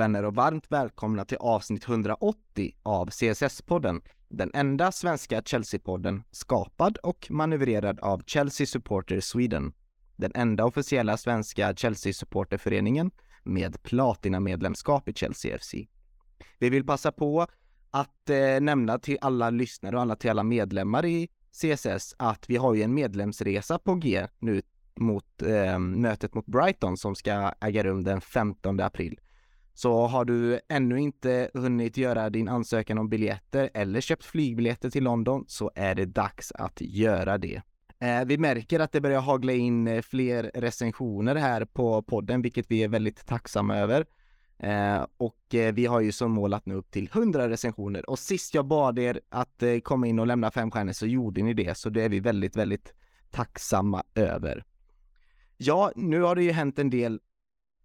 Vänner och varmt välkomna till avsnitt 180 av CSS-podden. Den enda svenska Chelsea-podden skapad och manövrerad av Chelsea Supporter Sweden. Den enda officiella svenska Chelsea-supporterföreningen med platinamedlemskap i Chelsea FC. Vi vill passa på att eh, nämna till alla lyssnare och alla till alla medlemmar i CSS att vi har ju en medlemsresa på G nu mot eh, mötet mot Brighton som ska äga rum den 15 april. Så har du ännu inte hunnit göra din ansökan om biljetter eller köpt flygbiljetter till London så är det dags att göra det. Eh, vi märker att det börjar hagla in eh, fler recensioner här på podden, vilket vi är väldigt tacksamma över. Eh, och vi har ju som mål att nå upp till 100 recensioner och sist jag bad er att komma in och lämna fem stjärnor så gjorde ni det, så det är vi väldigt, väldigt tacksamma över. Ja, nu har det ju hänt en del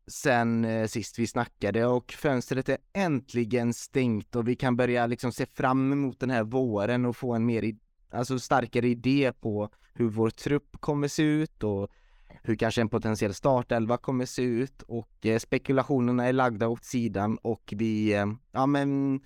sen eh, sist vi snackade och fönstret är äntligen stängt och vi kan börja liksom se fram emot den här våren och få en mer, alltså starkare idé på hur vår trupp kommer se ut och hur kanske en potentiell startelva kommer se ut och eh, spekulationerna är lagda åt sidan och vi, eh, ja men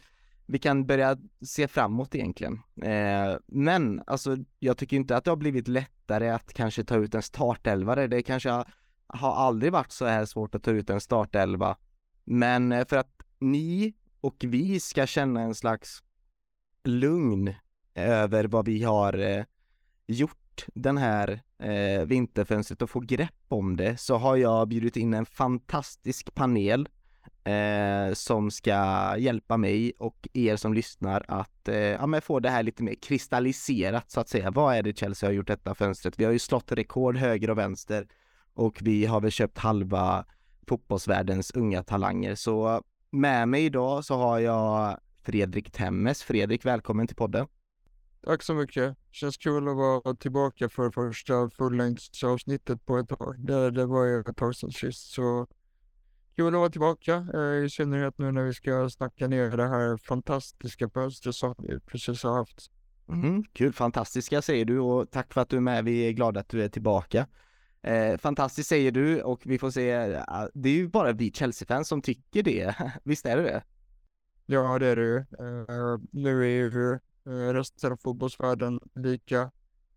vi kan börja se framåt egentligen. Eh, men alltså, jag tycker inte att det har blivit lättare att kanske ta ut en startelva, Det kanske har, har aldrig varit så här svårt att ta ut en startelva. Men eh, för att ni och vi ska känna en slags lugn över vad vi har eh, gjort den här eh, vinterfönstret och få grepp om det så har jag bjudit in en fantastisk panel eh, som ska hjälpa mig och er som lyssnar att eh, ja, men få det här lite mer kristalliserat så att säga. Vad är det Chelsea har gjort detta fönstret? Vi har ju slått rekord höger och vänster och vi har väl köpt halva fotbollsvärldens unga talanger. Så med mig idag så har jag Fredrik Temmes. Fredrik, välkommen till podden. Tack så mycket. Känns kul att vara tillbaka för första fullängdsavsnittet på ett tag. Det, det var ju ett tag sedan sist, så kul att vara tillbaka. Eh, I synnerhet nu när vi ska snacka ner det här fantastiska fönstret som vi precis har haft. Mm, kul, fantastiska säger du och tack för att du är med. Vi är glada att du är tillbaka. Eh, fantastiskt säger du och vi får se. Eh, det är ju bara vi Chelsea-fans som tycker det. Visst är det det? Ja, det är det ju. Uh, nu är ju uh, resten av fotbollsvärlden lika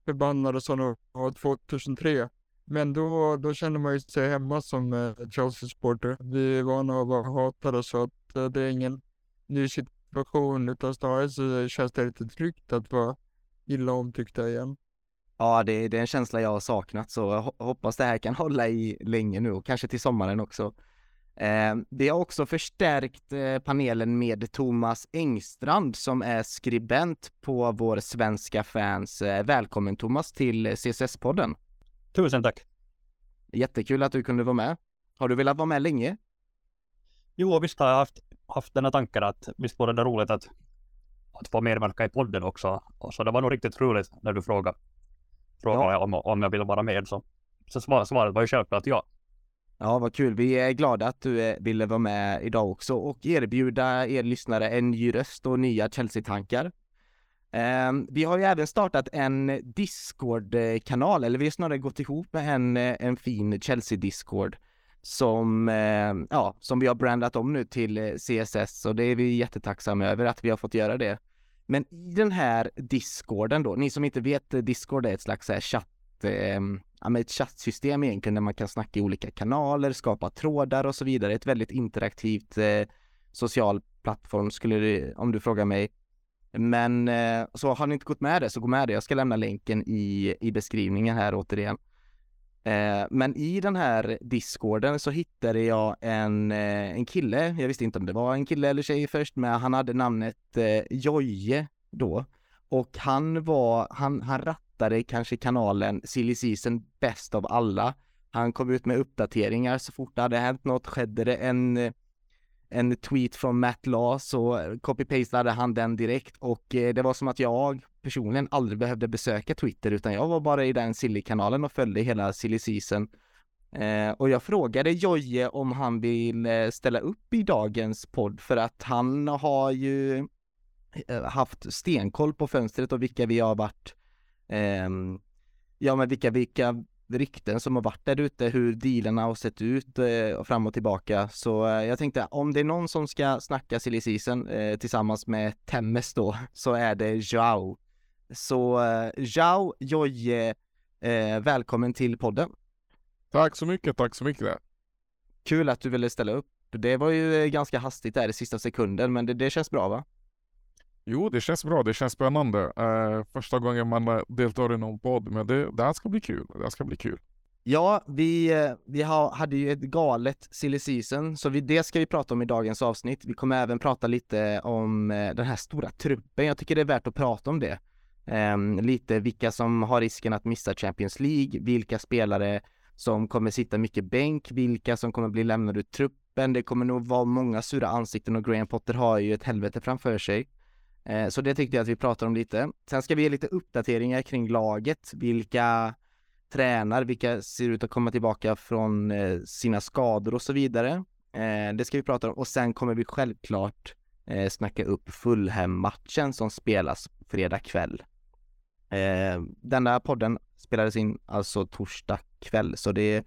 förbannade som de var 2003. Men då, då känner man ju sig hemma som uh, Chelsea-supporter. Vi är vana att vara hatade så att uh, det är ingen ny situation utan snarare så känns det lite tryggt att vara illa omtyckta igen. Ja, det, det är en känsla jag har saknat så jag hoppas det här kan hålla i länge nu och kanske till sommaren också. Eh, vi har också förstärkt eh, panelen med Thomas Engstrand som är skribent på vår svenska fans. Eh, välkommen Thomas till CSS-podden. Tusen tack. Jättekul att du kunde vara med. Har du velat vara med länge? Jo, visst har jag haft, haft den här tanken att visst vore det roligt att, att få medverka i podden också. Och så det var nog riktigt roligt när du frågade, frågade ja. om, om jag ville vara med. Så, så svaret var ju självklart ja. Ja, vad kul. Vi är glada att du eh, ville vara med idag också och erbjuda er lyssnare en ny röst och nya Chelsea-tankar. Ehm, vi har ju även startat en Discord-kanal, eller vi har snarare gått ihop med en, eh, en fin Chelsea-Discord som, ehm, ja, som vi har brandat om nu till eh, CSS och det är vi jättetacksamma över att vi har fått göra det. Men i den här Discorden då, ni som inte vet, eh, Discord är ett slags eh, chatt eh, ja, med ett chattsystem egentligen där man kan snacka i olika kanaler, skapa trådar och så vidare. Ett väldigt interaktivt eh, social plattform skulle du, om du frågar mig. Men eh, så har ni inte gått med det så gå med det. Jag ska lämna länken i, i beskrivningen här återigen. Eh, men i den här discorden så hittade jag en, eh, en kille. Jag visste inte om det var en kille eller tjej först, men han hade namnet eh, Joje då. Och han var, han, han rattade kanske kanalen Silly Season bäst av alla. Han kom ut med uppdateringar så fort det hade hänt något skedde det en en tweet från Matt Law så copy-pastade han den direkt och eh, det var som att jag personligen aldrig behövde besöka Twitter utan jag var bara i den Silly-kanalen och följde hela Silly Season. Eh, och jag frågade Joje om han vill eh, ställa upp i dagens podd för att han har ju eh, haft stenkoll på fönstret och vilka vi har varit, eh, ja men vilka, vilka rykten som har varit där ute, hur dealarna har sett ut eh, fram och tillbaka. Så eh, jag tänkte om det är någon som ska snacka silly season eh, tillsammans med Temmes då, så är det Joao. Så eh, Joao Jojje, eh, välkommen till podden. Tack så mycket, tack så mycket. Kul att du ville ställa upp. Det var ju eh, ganska hastigt där i sista sekunden, men det, det känns bra va? Jo, det känns bra. Det känns spännande. Eh, första gången man eh, deltar i någon podd, men det, det här ska bli kul. Det här ska bli kul. Ja, vi, eh, vi har, hade ju ett galet silly season, så vi, det ska vi prata om i dagens avsnitt. Vi kommer även prata lite om eh, den här stora truppen. Jag tycker det är värt att prata om det. Um, lite vilka som har risken att missa Champions League, vilka spelare som kommer sitta mycket bänk, vilka som kommer bli lämnade ur truppen. Det kommer nog vara många sura ansikten och Graham Potter har ju ett helvete framför sig. Eh, så det tyckte jag att vi pratar om lite. Sen ska vi ge lite uppdateringar kring laget, vilka tränar, vilka ser ut att komma tillbaka från eh, sina skador och så vidare. Eh, det ska vi prata om och sen kommer vi självklart snacka upp Fulham-matchen som spelas fredag kväll. Denna podden spelades in alltså torsdag kväll, så det är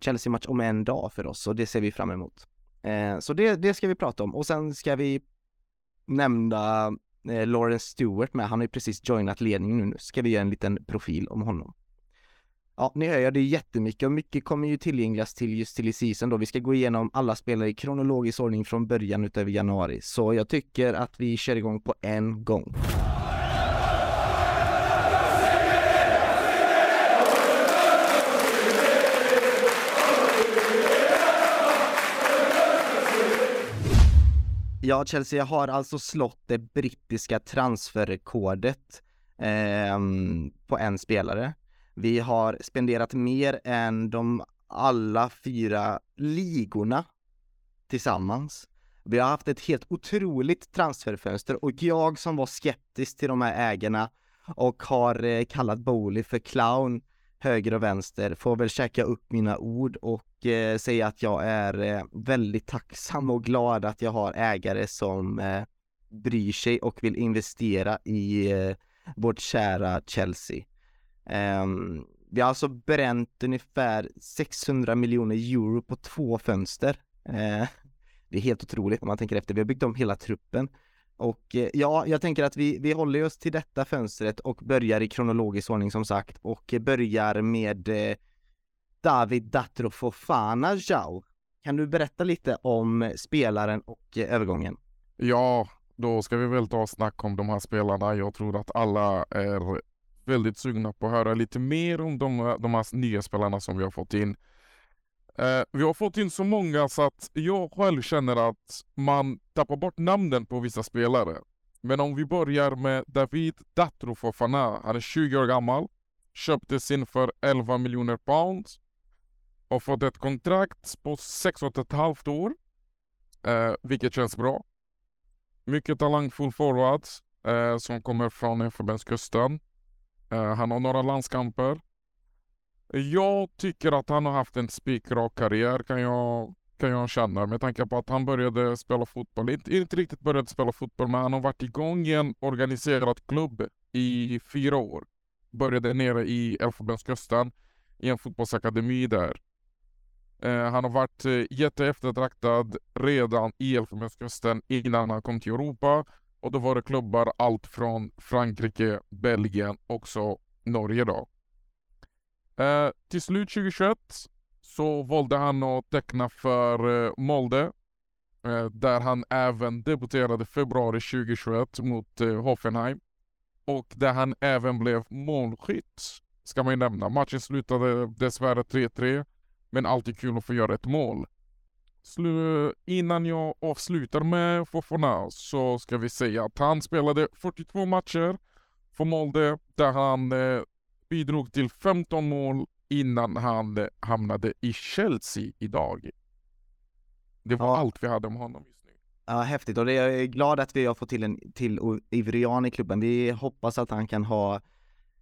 Chelsea-match om en dag för oss och det ser vi fram emot. Så det, det ska vi prata om och sen ska vi nämnda eh, Lawrence Stewart med. Han har ju precis joinat ledningen nu. Nu ska vi göra en liten profil om honom. Ja, ni hör ju, det är jättemycket och mycket kommer ju tillgängligas till just till i season då. Vi ska gå igenom alla spelare i kronologisk ordning från början utöver januari. Så jag tycker att vi kör igång på en gång. Ja, Chelsea har alltså slått det brittiska transferrekordet eh, på en spelare. Vi har spenderat mer än de alla fyra ligorna tillsammans. Vi har haft ett helt otroligt transferfönster och jag som var skeptisk till de här ägarna och har eh, kallat Bowley för clown höger och vänster får väl käka upp mina ord och eh, säga att jag är eh, väldigt tacksam och glad att jag har ägare som eh, bryr sig och vill investera i eh, vårt kära Chelsea. Ehm, vi har alltså bränt ungefär 600 miljoner euro på två fönster. Eh, det är helt otroligt om man tänker efter. Vi har byggt om hela truppen och eh, ja, jag tänker att vi, vi håller oss till detta fönstret och börjar i kronologisk ordning som sagt och börjar med eh, David Datro Fofana Jao. Kan du berätta lite om spelaren och eh, övergången? Ja, då ska vi väl ta snack om de här spelarna. Jag tror att alla är väldigt sugna på att höra lite mer om de, de här nya spelarna som vi har fått in. Eh, vi har fått in så många så att jag själv känner att man tappar bort namnen på vissa spelare. Men om vi börjar med David Datro Fofana. Han är 20 år gammal. Köptes in för 11 miljoner pound. Och fått ett kontrakt på 6 och ett halvt år. Eh, vilket känns bra. Mycket talangfull forward eh, som kommer från Elfenbenskusten. Eh, han har några landskamper. Jag tycker att han har haft en spikrak karriär kan jag, kan jag känna med tanke på att han började spela fotboll. Inte, inte riktigt började spela fotboll men han har varit igång i en organiserad klubb i fyra år. Började nere i Elfenbenskusten i en fotbollsakademi där. Eh, han har varit eh, jätteeftertraktad redan i Elfenbenskusten innan han kom till Europa. Och då var det klubbar allt från Frankrike, Belgien, också Norge då. Eh, till slut 2021 så valde han att teckna för eh, Molde. Eh, där han även debuterade februari 2021 mot eh, Hoffenheim. Och där han även blev målskytt, ska man ju nämna. Matchen slutade dessvärre 3-3, men alltid kul att få göra ett mål. Slu innan jag avslutar med Fofana så ska vi säga att han spelade 42 matcher för Molde där han eh, bidrog till 15 mål innan han hamnade i Chelsea idag. Det var ja. allt vi hade om honom just nu. Ja, häftigt och det är jag glad att vi har fått till en till Ivrian i klubben. Vi hoppas att han kan ha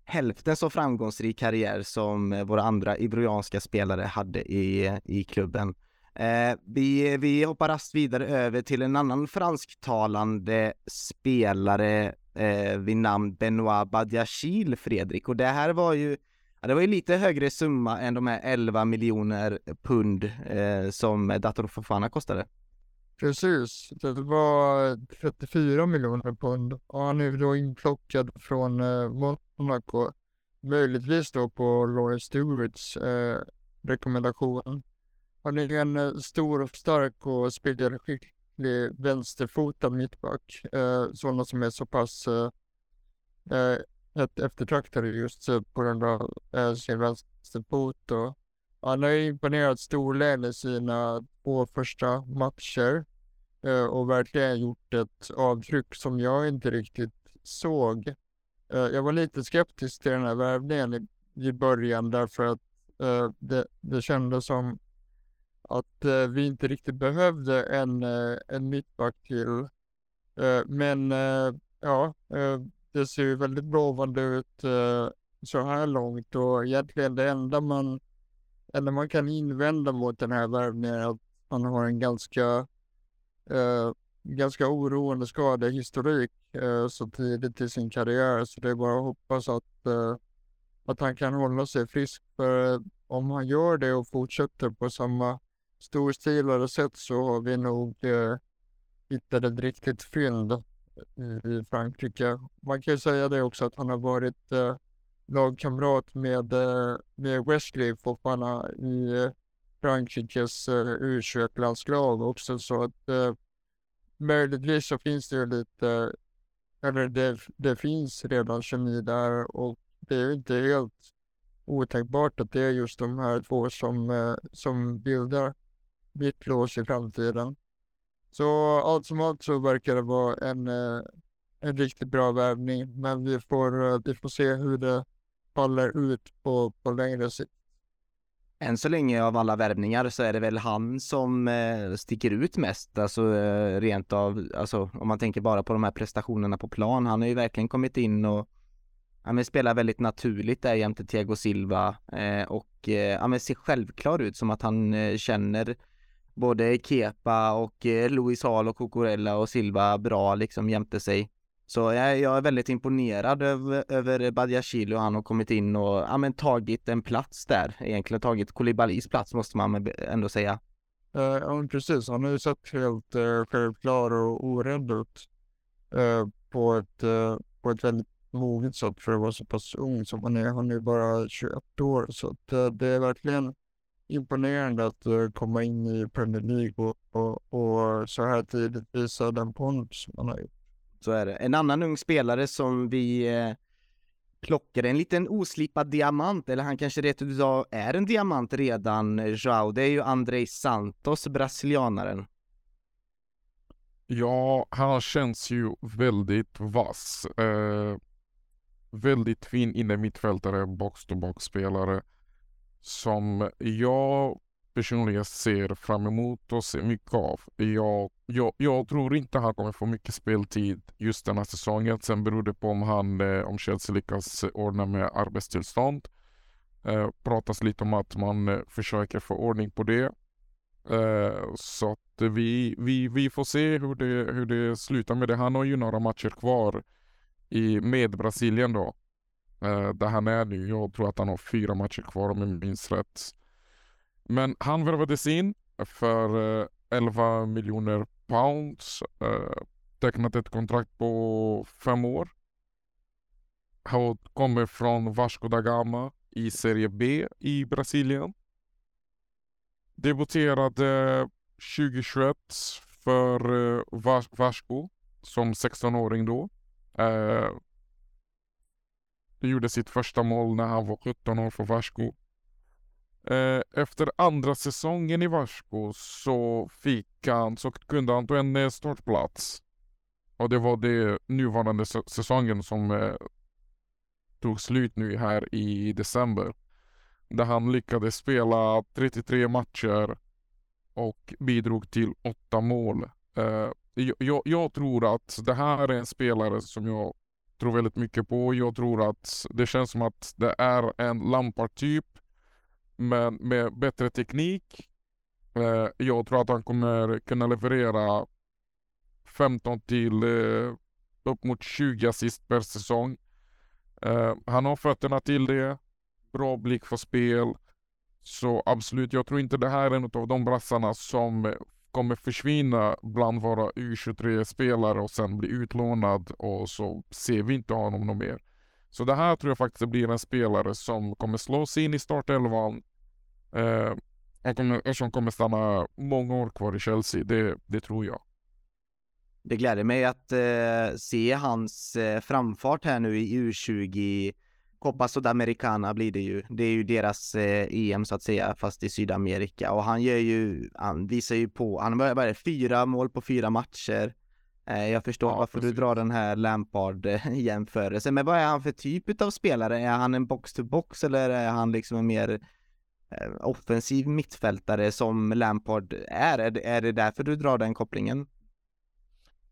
hälften så framgångsrik karriär som våra andra ivrianska spelare hade i, i klubben. Eh, vi, vi hoppar rast vidare över till en annan fransktalande spelare eh, vid namn Benoit Badiachil, Fredrik. Och det här var ju Ja, det var ju lite högre summa än de här 11 miljoner pund eh, som Dator Fofana kostade. Precis, det var 34 miljoner pund och han är då inplockad från eh, Monaco. Möjligtvis då på Laurie Stewarts eh, rekommendation. Han är en eh, stor och stark och spelskicklig vänsterfotad mittback. Eh, sådana som är så pass eh, eh eftertraktade just eh, på grund av eh, sin vänsterfot. Och han har imponerat storlän i sina två första matcher och verkligen gjort ett avtryck som jag inte riktigt såg. Jag var lite skeptisk till den här värvningen i, i början därför att det, det kändes som att eh, vi inte riktigt behövde en, eh, en mittback till. Eh, men eh, ja, eh, det ser ju väldigt lovande ut eh, så här långt och egentligen det enda man eller man kan invända mot den här värvningen är att han har en ganska, eh, ganska oroande skadehistorik eh, så tidigt i sin karriär. Så det är bara att hoppas att, eh, att han kan hålla sig frisk. För om han gör det och fortsätter på samma storstilade sätt så har vi nog eh, hittat ett riktigt fynd eh, i Frankrike. Man kan ju säga det också att han har varit eh, lagkamrat med, eh, med Wesley Fofana i eh, Frankrikes eh, U21-landslag också så att eh, möjligtvis så finns det ju lite, eller det, det finns redan kemi där och det är ju inte helt otänkbart att det är just de här två som, eh, som bildar mittlås i framtiden. Så allt som allt så verkar det vara en, eh, en riktigt bra värvning men vi får, eh, vi får se hur det faller ut på, på längre sikt. Än så länge av alla värvningar så är det väl han som eh, sticker ut mest, alltså eh, rent av, alltså om man tänker bara på de här prestationerna på plan. Han har ju verkligen kommit in och ja, spelar väldigt naturligt där jämte Thiago Silva eh, och eh, ja, men ser självklar ut som att han eh, känner både Kepa och eh, Hall och Cucurella och Silva bra liksom jämte sig. Så jag, jag är väldigt imponerad över, över Badiashile och han har kommit in och ja, men, tagit en plats där. Egentligen tagit Kolibalis plats måste man ändå säga. Eh, ja precis, han har ju sett helt uh, självklar och orädd ut. Uh, på, ett, uh, på ett väldigt moget sätt för att vara så pass ung som han är. Han är bara 21 år så att, uh, det är verkligen imponerande att uh, komma in i Premier League och, och, och så här tidigt visa den pondus som han har gjort. Så är det. En annan ung spelare som vi eh, plockade, en liten oslipad diamant, eller han kanske rätt utav är en diamant redan, Joao, det är ju Andrei Santos, brasilianaren. Ja, han känns ju väldigt vass. Eh, väldigt fin inne mittfältare, box-to-box-spelare som jag personligen ser fram emot och ser mycket av. Jag, jag, jag tror inte han kommer få mycket speltid just den här säsongen. Sen beror det på om han, eh, om Chelsea lyckas ordna med arbetstillstånd. Eh, pratas lite om att man eh, försöker få ordning på det. Eh, så att vi, vi, vi får se hur det, hur det slutar med det. Han har ju några matcher kvar i, med Brasilien då. Eh, där han är nu. Jag tror att han har fyra matcher kvar om jag minns rätt. Men han värvades in för eh, 11 miljoner pounds. Eh, tecknat ett kontrakt på fem år. Han kommer från Vasco da Gama i Serie B i Brasilien. Debuterade eh, 2021 för eh, Vasco som 16-åring då gjorde sitt första mål när han var 17 år för Vasco. Eh, efter andra säsongen i Vasco så fick han, så kunde han ta en startplats. Och det var det nuvarande säsongen som eh, tog slut nu här i december. Där han lyckades spela 33 matcher och bidrog till åtta mål. Eh, jag, jag, jag, tror att det här är en spelare som jag tror väldigt mycket på. Jag tror att det känns som att det är en Lampard-typ men med bättre teknik. Eh, jag tror att han kommer kunna leverera 15 till eh, upp mot 20 assist per säsong. Eh, han har fötterna till det. bra blick för spel. Så absolut, jag tror inte det här är en av de brassarna som kommer försvinna bland våra U23-spelare och sen bli utlånad och så ser vi inte honom något mer. Så det här tror jag faktiskt blir en spelare som kommer slå sig in i startelvan eh, och, som kommer stanna många år kvar i Chelsea. Det, det tror jag. Det gläder mig att eh, se hans eh, framfart här nu i U20 Copa Sudamericana blir det ju. Det är ju deras eh, EM så att säga, fast i Sydamerika. Och han gör ju, han visar ju på, han har bara fyra mål på fyra matcher. Eh, jag förstår ja, varför precis. du drar den här Lampard-jämförelsen. Men vad är han för typ av spelare? Är han en box-to-box eller är han liksom en mer eh, offensiv mittfältare som Lampard är? Är det, är det därför du drar den kopplingen?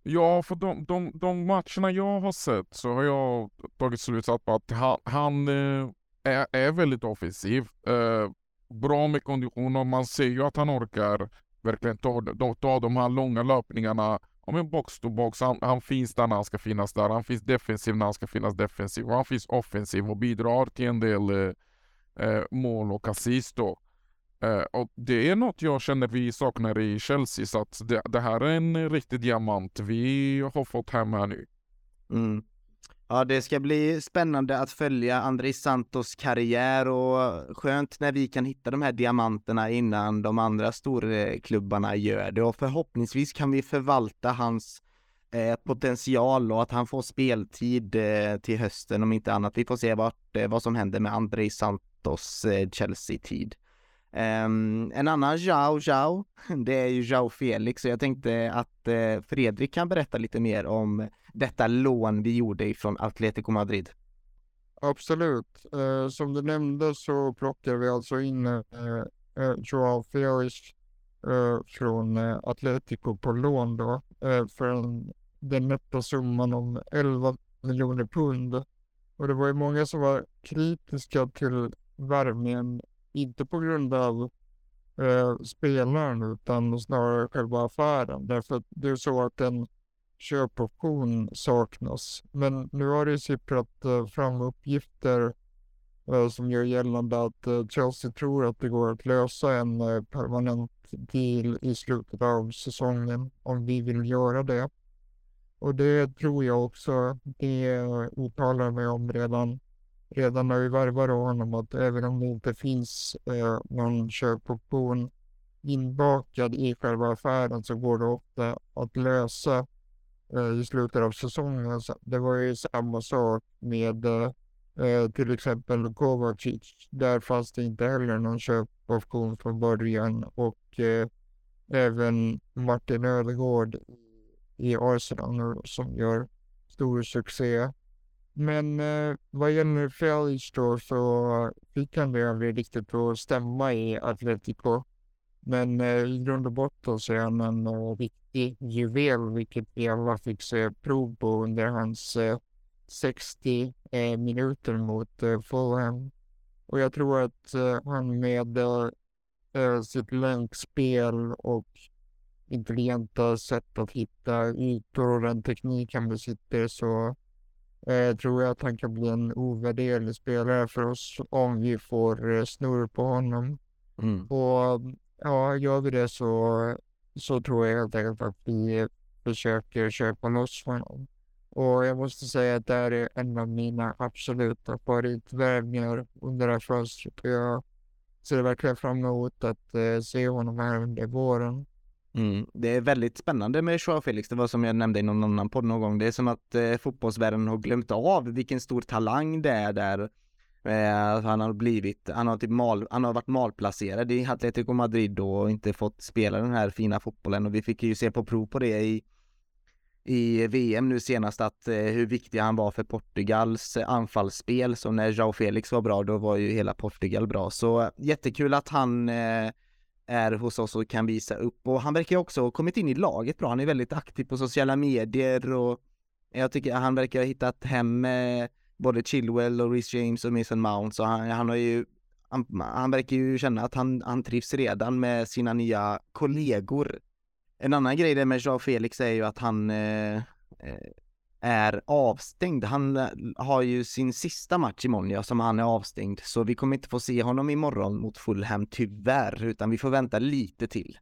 Ja, för de, de, de matcherna jag har sett så har jag tagit slutsats på att han, han eh, är, är väldigt offensiv. Eh, bra med kondition och man ser ju att han orkar verkligen ta, ta de här långa löpningarna. Om en box to box, han, han finns där när han ska finnas där. Han finns defensiv när han ska finnas defensiv. Och han finns offensiv och bidrar till en del eh, eh mål och assist då. Eh, och det är något jag känner vi saknar i Chelsea, så att det, det här är en riktig diamant vi har fått hem här nu. Mm. Ja, det ska bli spännande att följa André Santos karriär och skönt när vi kan hitta de här diamanterna innan de andra storklubbarna gör det och förhoppningsvis kan vi förvalta hans eh, potential och att han får speltid eh, till hösten om inte annat. Vi får se vart, eh, vad som händer med André Santos eh, Chelsea-tid. Um, en annan Jao Jao, det är ju Jao Felix och jag tänkte att uh, Fredrik kan berätta lite mer om detta lån vi gjorde ifrån Atletico Madrid. Absolut. Uh, som du nämnde så plockade vi alltså in uh, uh, Joao Felix från Atletico på lån då för en, den nätta summan om 11 miljoner pund. Och det var ju många som var kritiska till värvningen inte på grund av eh, spelaren utan snarare själva affären. Därför att det är så att en köpoption saknas. Men nu har det sipprat eh, fram uppgifter eh, som gör gällande att eh, Chelsea tror att det går att lösa en eh, permanent deal i slutet av säsongen om vi vill göra det. Och det tror jag också. Det eh, uttalar mig om redan redan när vi värvade honom att även om det inte finns eh, någon köpoption inbakad i själva affären så går det ofta att lösa eh, i slutet av säsongen. Det var ju samma sak med eh, till exempel Kovacic. Där fanns det inte heller någon köpoption från början och eh, även Martin Ödegård i Arsenal som gör stor succé men eh, vad gäller Felix då så fick han det aldrig riktigt att stämma i Atletico. Men eh, i grund och botten så är han en uh, riktig juvel, vilket vi alla fick se prov på under hans eh, 60 eh, minuter mot eh, Fulham. Och jag tror att eh, han med eh, eh, sitt länkspel och intelligenta sätt att hitta ytor och den teknik han besitter så eh, tror jag att han kan bli en ovärderlig spelare för oss om vi får eh, snurr på honom. Mm. Och ja, gör vi det så, så tror jag helt enkelt att vi försöker köpa loss honom. Och jag måste säga att det här är en av mina absoluta favoritvärvningar under det här fönstret. Jag ser verkligen fram emot att eh, se honom här under våren. Mm. Det är väldigt spännande med Joao Felix, det var som jag nämnde i någon annan podd någon gång. Det är som att eh, fotbollsvärlden har glömt av vilken stor talang det är där. Eh, han har blivit, han har typ mal, han har varit malplacerad i Atletico Madrid då och inte fått spela den här fina fotbollen och vi fick ju se på prov på det i i VM nu senast att eh, hur viktig han var för Portugals eh, anfallsspel. Så när Joao Felix var bra, då var ju hela Portugal bra. Så eh, jättekul att han eh, är hos oss och kan visa upp och han verkar också ha kommit in i laget bra. Han är väldigt aktiv på sociala medier och jag tycker han verkar ha hittat hem med både Chilwell och Rhys James och Mason Mount så han, han har ju han, han, verkar ju känna att han, han trivs redan med sina nya kollegor. En annan grej där med Jean Felix är ju att han eh, eh, är avstängd. Han eh, har ju sin sista match imorgon ja, som han är avstängd, så vi kommer inte få se honom imorgon mot Fulham tyvärr, utan vi får vänta lite till.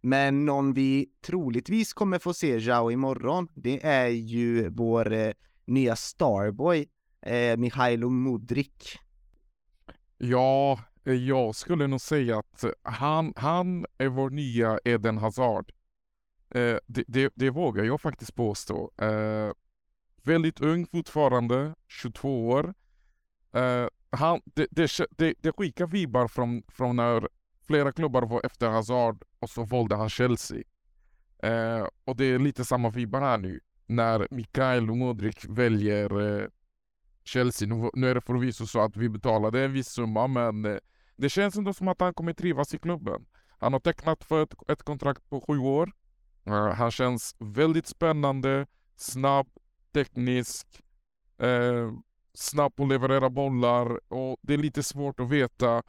Men någon vi troligtvis kommer få se Jao imorgon, det är ju vår eh, nya Starboy, eh, Mihailo Mudrik. Ja, eh, jag skulle nog säga att han, han är vår nya Eden Hazard. Eh, det, det, det, vågar jag faktiskt påstå. Eh, väldigt ung fortfarande, 22 år. Uh, han, det, det, det, det skickar vibbar från, från när flera klubbar var efter Hazard och så valde han Chelsea. Uh, och det är lite samma vibbar här nu när Mikael Modric väljer uh, Chelsea. Nu, nu är det förvisso så att vi betalade en viss summa men det känns ändå som att han kommer trivas i klubben. Han har tecknat för ett, ett kontrakt på sju år. Uh, han känns väldigt spännande, snabb, teknisk, eh, snabb på att leverera bollar och det är lite svårt att veta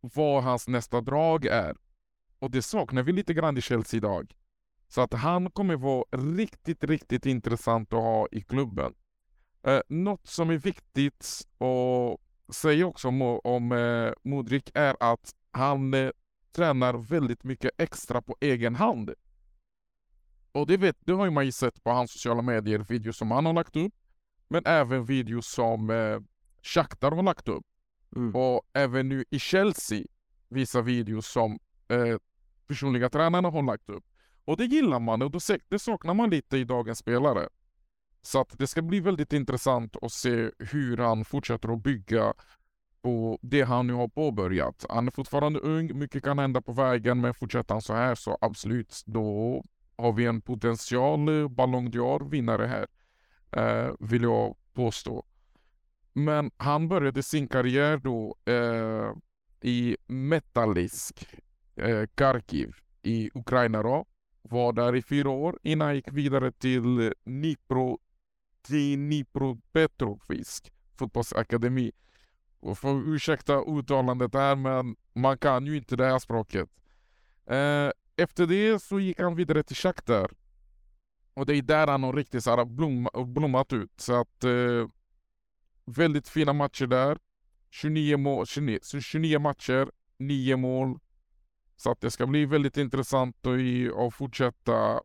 vad hans nästa drag är. Och det saknar vi lite grann i Chelsea idag. Så att han kommer vara riktigt, riktigt intressant att ha i klubben. Eh, något som är viktigt att säga också om, om eh, Modric är att han eh, tränar väldigt mycket extra på egen hand. Och det, vet, det har man ju sett på hans sociala medier, videos som han har lagt upp. Men även videos som eh, Shakhtar har lagt upp. Mm. Och även nu i Chelsea visar videos som eh, personliga tränarna har lagt upp. Och det gillar man och det saknar man lite i dagens spelare. Så att det ska bli väldigt intressant att se hur han fortsätter att bygga på det han nu har påbörjat. Han är fortfarande ung, mycket kan hända på vägen, men fortsätter han så här så absolut, då har vi en potential Ballon d'Or vinnare här, eh, vill jag påstå. Men han började sin karriär då eh, i Metalisk, eh, Kharkiv i Ukraina då. Var där i fyra år innan han gick vidare till Dnipro, Dnipro Petrofisk fotbollsakademi. Och får ursäkta uttalandet här men man kan ju inte det här språket. Eh, efter det så gick han vidare till Shakhtar. Och det är där han har riktigt så blom, blommat ut. Så att eh, väldigt fina matcher där. 29, mål, 29, 29 matcher, 9 mål. Så att det ska bli väldigt intressant att fortsätta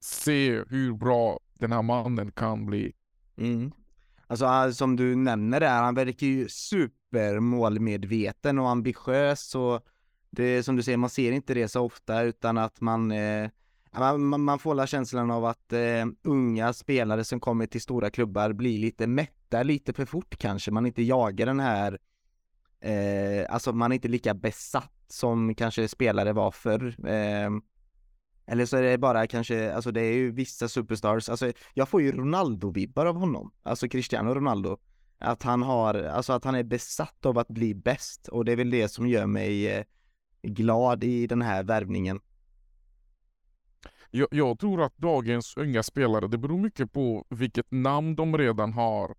se hur bra den här mannen kan bli. Mm. Alltså ah, som du nämner där, han verkar ju supermålmedveten och ambitiös och det är som du säger, man ser inte det så ofta utan att man eh, man, man får la känslan av att eh, unga spelare som kommer till stora klubbar blir lite mätta lite för fort kanske, man inte jagar den här eh, alltså man är inte lika besatt som kanske spelare var förr. Eh, eller så är det bara kanske, alltså det är ju vissa superstars, alltså jag får ju Ronaldo-vibbar av honom, alltså Cristiano Ronaldo. Att han har, alltså att han är besatt av att bli bäst och det är väl det som gör mig eh, glad i den här värvningen. Jag, jag, tror att dagens unga spelare, det beror mycket på vilket namn de redan har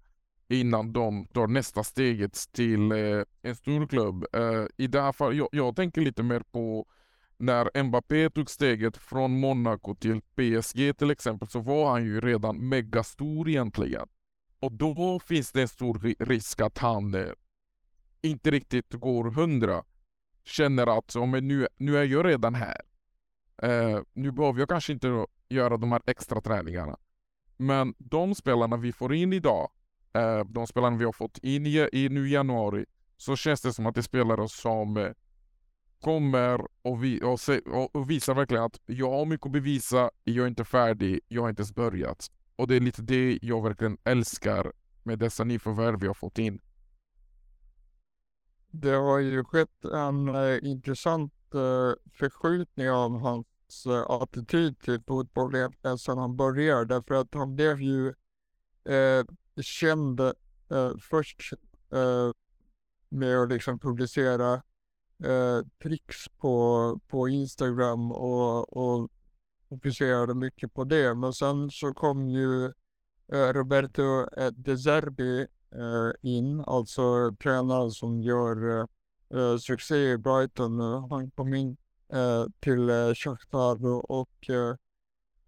innan de tar nästa steget till eh, en stor klubb. Eh, I det här fallet, jag, jag, tänker lite mer på när Mbappé tog steget från Monaco till PSG till exempel, så var han ju redan megastor egentligen. Och då finns det en stor risk att han eh, inte riktigt går hundra. Känner att men nu, nu är jag redan här. Eh, nu behöver jag kanske inte göra de här extra träningarna. Men de spelarna vi får in idag, eh, de spelarna vi har fått in i, i nu i januari, så känns det som att det är spelare som eh, kommer och, vi, och, se, och, och visar verkligen att jag har mycket att bevisa, jag är inte färdig, jag har inte ens börjat. Och det är lite det jag verkligen älskar med dessa nyförvärv vi har fått in. Det har ju skett en eh, intressant eh, förskjutning av hans eh, attityd till fotboll egentligen sedan han började. Därför att han blev ju eh, känd eh, först eh, med att liksom publicera tricks på, på Instagram och, och fokuserade mycket på det. Men sen så kom ju Roberto De Zerbi Eh, in, alltså tränaren som gör eh, succé i Brighton. Han kom in eh, till eh, Shakhtar och eh,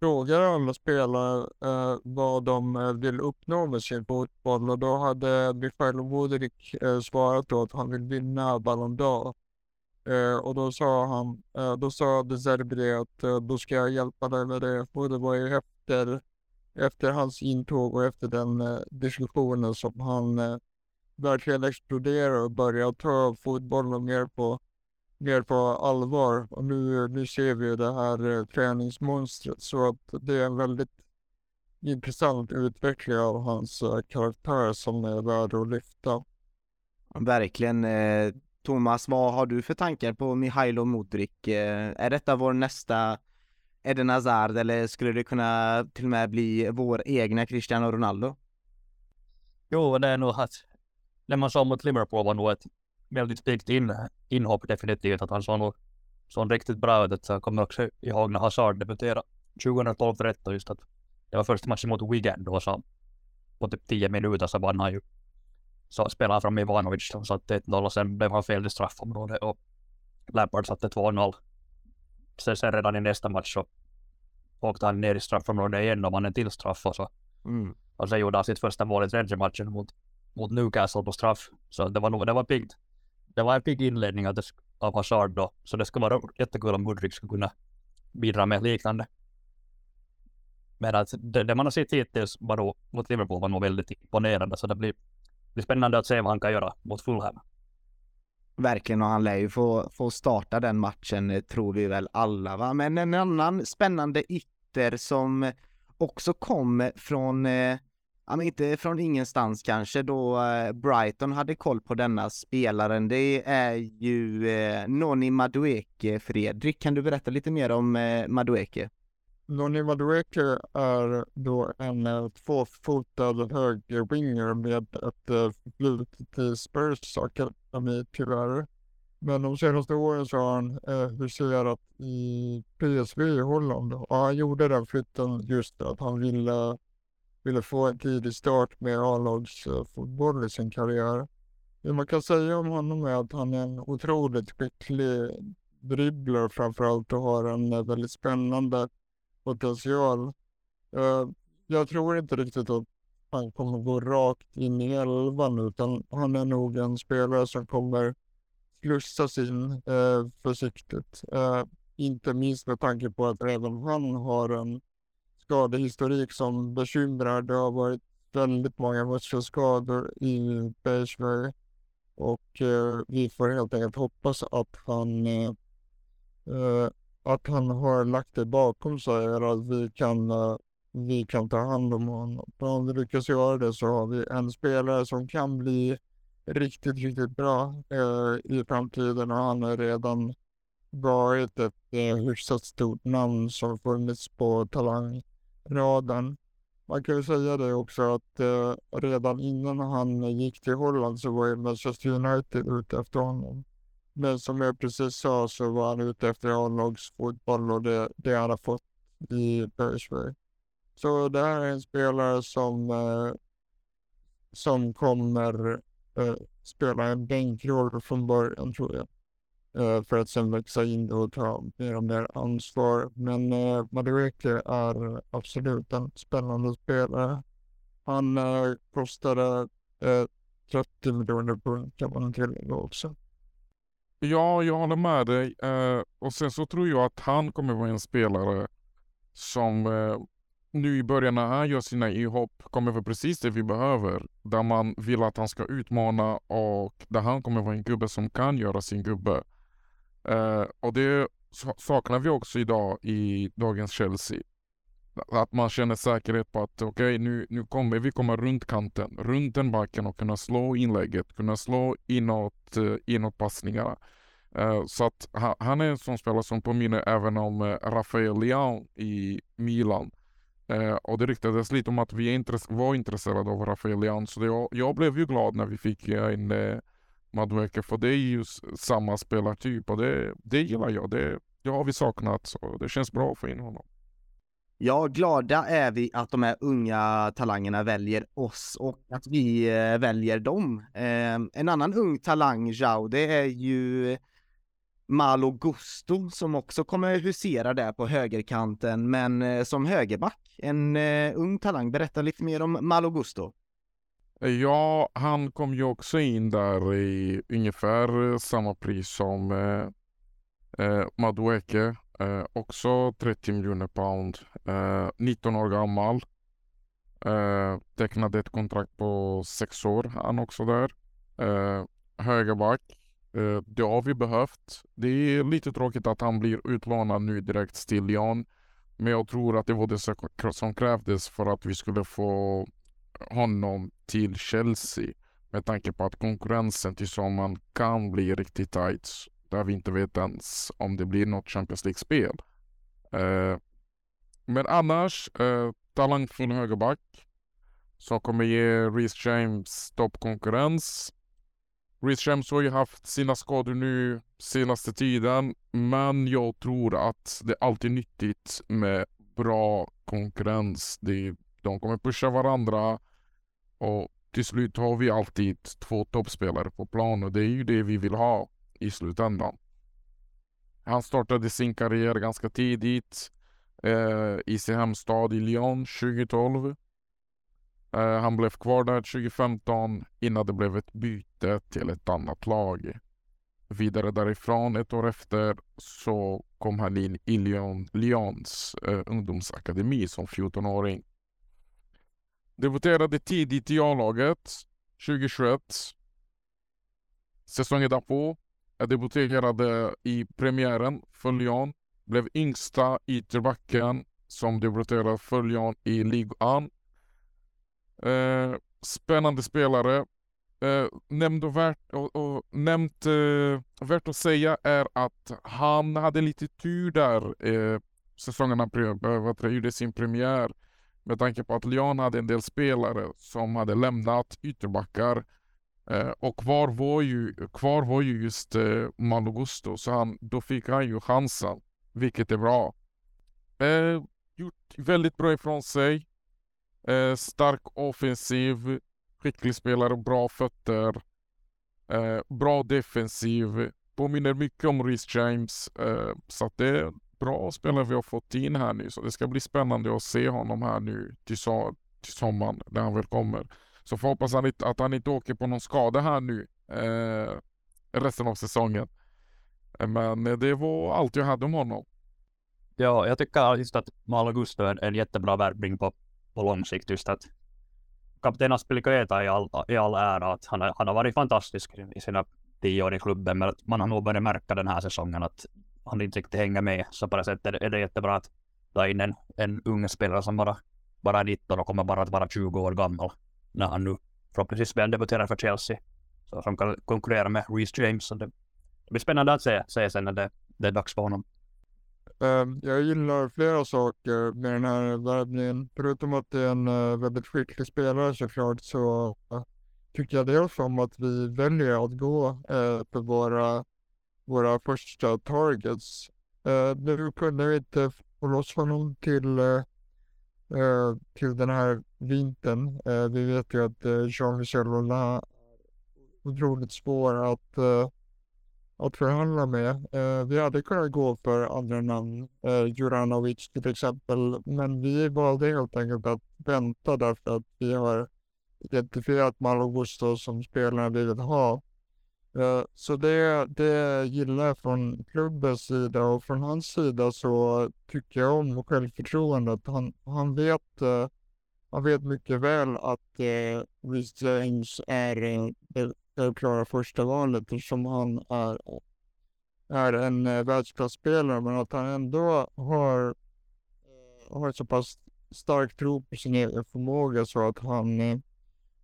frågar alla spelare eh, vad de eh, vill uppnå med sin fotboll och då hade Mikhail Modric eh, svarat då att han vill vinna Ballon d'Or. Eh, och då sa han, eh, då sa Deserbi att eh, då ska jag hjälpa dig med det. Och det var ju efter, efter hans intåg och efter den eh, diskussionen som han eh, verkligen exploderade och började ta fotbollen mer på, mer på allvar. Och nu, nu ser vi ju det här eh, träningsmonstret så att det är en väldigt intressant utveckling av hans eh, karaktär som är värd att lyfta. Verkligen. Eh, Thomas, vad har du för tankar på Mihailo Modric? Eh, är detta vår nästa Eden Hazard eller skulle det kunna till och med bli vår egna Cristiano Ronaldo? Jo, det är nog att det man sa mot Liverpool var nog ett väldigt piggt in, inhopp definitivt. Att han såg nog såg riktigt bra ut. Jag kommer också ihåg när Hazard debuterade 2012-13 just att det var första matchen mot Wigan då så på typ 10 minuter så vann han ju. Så spelade han fram Ivanovic som satte 1-0 och sen blev han fel i straffområdet och Lampard satte 2-0. Sen, sen redan i nästa match så åkte han ner i straffområdet igen och vann en till straff och så. Mm. Och sen gjorde han sitt första mål i tredje matchen mot, mot Newcastle på straff. Så det var nog, det var piggt. Det var en pigg inledning av, det, av Hazard då. Så det skulle vara jättekul om Mudryk skulle kunna bidra med liknande. Men att det, det man har sett hittills var då, mot Liverpool var nog väldigt imponerande. Så det blir, blir spännande att se vad han kan göra mot Fulham. Verkligen, och han lär ju få, få starta den matchen eh, tror vi väl alla va. Men en annan spännande ytter som också kom från, eh, ja men inte från ingenstans kanske då eh, Brighton hade koll på denna spelaren. Det är ju eh, Noni Madueke Fredrik. Kan du berätta lite mer om eh, Madueke? Noni Madueke är då en eh, tvåfotad högerwinger med ett eh, förflutet i Spurs akademi tyvärr. Men de senaste åren så har han eh, huserat i PSV i Holland och han gjorde den flytten just för att han ville, ville få en tidig start med A-lagsfotboll i sin karriär. Det man kan säga om honom är att han är en otroligt skicklig dribbler framförallt och har en eh, väldigt spännande potential. Eh, jag tror inte riktigt att han kommer gå rakt in i elvan utan han är nog en spelare som kommer slussas in eh, försiktigt. Eh, inte minst med tanke på att även han har en skadehistorik som bekymrar. Det har varit väldigt många muskelskador i Bergsberg och eh, vi får helt enkelt hoppas att han eh, eh att han har lagt det bakom sig eller att vi kan, eh, vi kan ta hand om honom. Och om vi lyckas göra det så har vi en spelare som kan bli riktigt, riktigt bra eh, i framtiden och han har redan varit ett eh, hyfsat stort namn som funnits på talangraden. Man kan ju säga det också att eh, redan innan han gick till Holland så var ju Manchester United ute efter honom. Men som jag precis sa så var han ute efter A-lagsfotboll och det, det han har fått i Persberg. Så det här är en spelare som, eh, som kommer eh, spela en bänkroll från början tror jag. Eh, för att sen växa in och ta mer och mer ansvar. Men eh, Madueke är absolut en spännande spelare. Han eh, kostade eh, 30 miljoner pund kan man tillägga också. Ja, jag håller med dig. Eh, och sen så tror jag att han kommer vara en spelare som eh, nu i början när han gör sina inhopp kommer vara precis det vi behöver. Där man vill att han ska utmana och där han kommer vara en gubbe som kan göra sin gubbe. Eh, och det saknar vi också idag i dagens Chelsea. Att man känner säkerhet på att okej, nu, nu kommer vi komma runt kanten, runt den backen och kunna slå inlägget, kunna slå inåt, eh, inåt passningarna. Eh, så att han, han är en sån spelare som påminner även om eh, Rafael Leão i Milan. Och det ryktades lite om att vi intress- var intresserade av Rafael Leão, så det, jag, jag blev ju glad när vi fick in eh, Madueke, för det är ju samma spelartyp och det, det gillar jag. Det, det har vi saknat, så det känns bra att få in honom. Ja, glada är vi att de här unga talangerna väljer oss och att vi eh, väljer dem. Ehm, en annan ung talang, Zhao, det är ju Malo Gusto som också kommer husera där på högerkanten, men eh, som högerback. En eh, ung talang. Berätta lite mer om Malo Gusto. Ja, han kom ju också in där i ungefär samma pris som eh, Madueke. Eh, också 30 miljoner pound. Eh, 19 år gammal. Eh, tecknade ett kontrakt på sex år han också där. Eh, högerback. Eh, det har vi behövt. Det är lite tråkigt att han blir utlånad nu direkt till Lyon. Men jag tror att det var det som krävdes för att vi skulle få honom till Chelsea. Med tanke på att konkurrensen till sommaren kan bli riktigt tight. Där vi inte vet ens om det blir något Champions League-spel. Eh, men annars, eh, talangfull högerback. Som kommer ge Reece James toppkonkurrens. Reece James har ju haft sina skador nu senaste tiden. Men jag tror att det alltid är nyttigt med bra konkurrens. De, de kommer pusha varandra. Och till slut har vi alltid två toppspelare på plan och det är ju det vi vill ha i slutändan. Han startade sin karriär ganska tidigt eh, i sin hemstad i Lyon 2012. Eh, han blev kvar där 2015 innan det blev ett byte till ett annat lag. Vidare därifrån ett år efter så kom han in i Lyon, Lyons eh, ungdomsakademi som 14-åring. Debuterade tidigt i A-laget 2021. Säsongen därpå debuterade i premiären för Lyon. Blev yngsta ytterbacken som debuterade för Lyon i Ligue 1. Eh, spännande spelare. Eh, nämnd och värt, och, och nämnt, eh, värt att säga är att han hade lite tur där eh, säsongen han eh, gjorde sin premiär. Med tanke på att Lyon hade en del spelare som hade lämnat ytterbackar Eh, och kvar var ju, kvar var ju just eh, Malogusto, så han, då fick han ju chansen, vilket är bra. Eh, gjort väldigt bra ifrån sig. Eh, stark offensiv, skicklig spelare, bra fötter. Eh, bra defensiv, påminner mycket om Rhys James. Eh, så att det är bra spelare vi har fått in här nu, så det ska bli spännande att se honom här nu till, so till sommaren när han väl kommer. Så får hoppas han att han inte åker på någon skada här nu eh, resten av säsongen. Eh, men det var allt jag hade om honom. Ja, jag tycker just att Malo Gusto är en jättebra värvning på, på lång sikt. Just att kapten Aspilicueta i all, i all ära, att han, han har varit fantastisk i sina tio år i klubben, men man har nog börjat märka den här säsongen att han inte riktigt hänger med. Så på det sättet är det jättebra att ta in en, en ung spelare som bara, bara är 19 och kommer bara att vara 20 år gammal när han nu förhoppningsvis väl debuterar för Chelsea. Så som kan konkurrera med Reece James. Så det, det blir spännande att se, se sen när det, det är dags för honom. Ehm, jag gillar flera saker med den här värvningen. Förutom att det är en eh, väldigt skicklig spelare såklart så tycker jag dels om att vi väljer att gå eh, för på våra, våra första targets. Eh, nu kunde vi inte få loss honom till eh, till den här vintern. Eh, vi vet ju att eh, Jean-Michel Rollin är otroligt svår att, eh, att förhandla med. Eh, vi hade kunnat gå för andra namn, eh, Juranovic till exempel, men vi valde helt enkelt att vänta därför att vi har identifierat Malo Gusto som spelarna vi vill ha. Så det, det gillar jag från klubbens sida och från hans sida så tycker jag om självförtroendet. Han, han, vet, eh, han vet mycket väl att uh, Reece James är eh, det klara första valet eftersom han är, är en världsklasspelare men att han ändå har, har så pass stark tro på sin egen förmåga så att han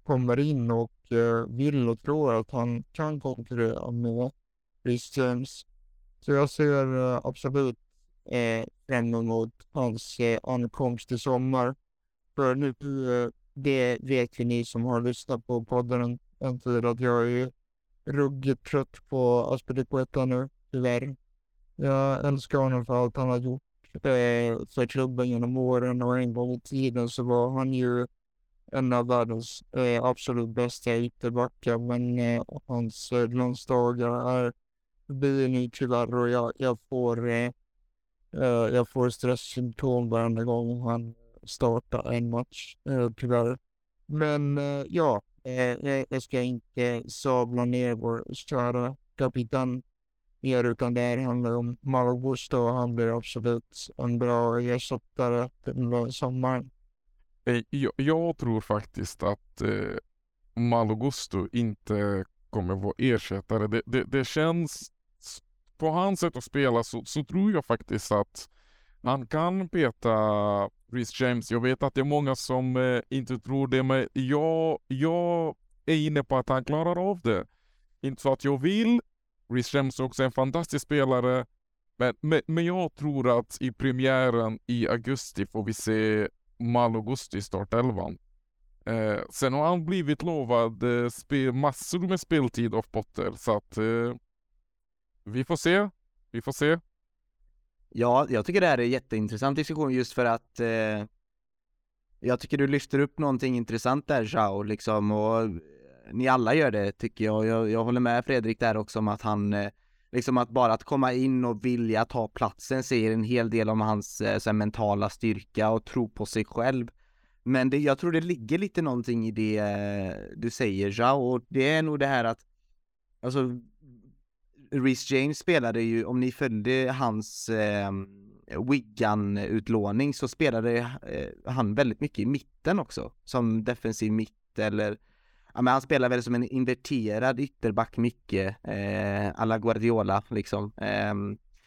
kommer in och Eh, vill och tror att han kan konkurrera med Chris James. Så jag ser eh, absolut eh, fram emot hans eh, ankomst i sommar. För nu, eh, det vet ju ni som har lyssnat på podden en tid att jag är ruggigt trött på Aspelikueta nu, tyvärr. Jag älskar honom för allt han har gjort eh, för klubben genom åren och en gång i tiden så var han ju en av världens eh, absolut bästa ytterbackar, men eh, hans eh, glansdagar är förbi nu tyvärr och jag, jag får eh, eh, jag får stresssymptom varenda gång han startar en match, eh, tyvärr. Men eh, ja, eh, eh jag ska inte sabla ner vår kära kapten. mer, utan det här handlar om Malgusto och han blir absolut en bra ersättare till sommaren. Eh, jag, jag tror faktiskt att eh, Malo Gusto inte kommer vara ersättare. Det, det, det känns, på hans sätt att spela så, så tror jag faktiskt att han kan peta Rhys James. Jag vet att det är många som eh, inte tror det, men jag, jag är inne på att han klarar av det. Inte så att jag vill. Rhys James är också en fantastisk spelare. Men, men, men jag tror att i premiären i augusti får vi se Malo Gusto startelvan. Eh, sen har han blivit lovad eh, spel, massor med speltid av Potter så att eh, vi får se. Vi får se. Ja, jag tycker det här är en jätteintressant diskussion just för att eh, jag tycker du lyfter upp någonting intressant där Shao. liksom och ni alla gör det tycker jag. Jag, jag håller med Fredrik där också om att han eh, liksom att bara att komma in och vilja ta platsen säger en hel del om hans eh, så här, mentala styrka och tro på sig själv. Men det, jag tror det ligger lite någonting i det eh, du säger Ja, och det är nog det här att alltså Reece James spelade ju, om ni följde hans eh, Wigan-utlåning så spelade eh, han väldigt mycket i mitten också, som defensiv mitt eller Ja men han spelar väl som en inverterad ytterback mycket, eh, alla Guardiola liksom. Eh,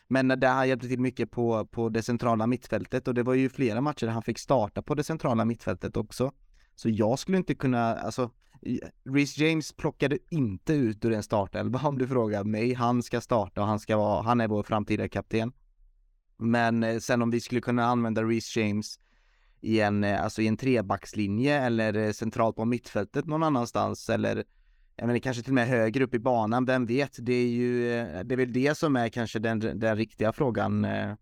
men där han hjälpte till mycket på, på det centrala mittfältet och det var ju flera matcher där han fick starta på det centrala mittfältet också. Så jag skulle inte kunna, alltså Reece James plockade inte ut ur en startelva om du frågar mig. Han ska starta och han ska vara, han är vår framtida kapten. Men eh, sen om vi skulle kunna använda Reece James i en, eh, alltså i en trebackslinje eller eh, centralt på mittfältet någon annanstans eller jag menar kanske till och med högre upp i banan, vem vet? Det är ju, eh, det är väl det som är kanske den, den riktiga frågan eh,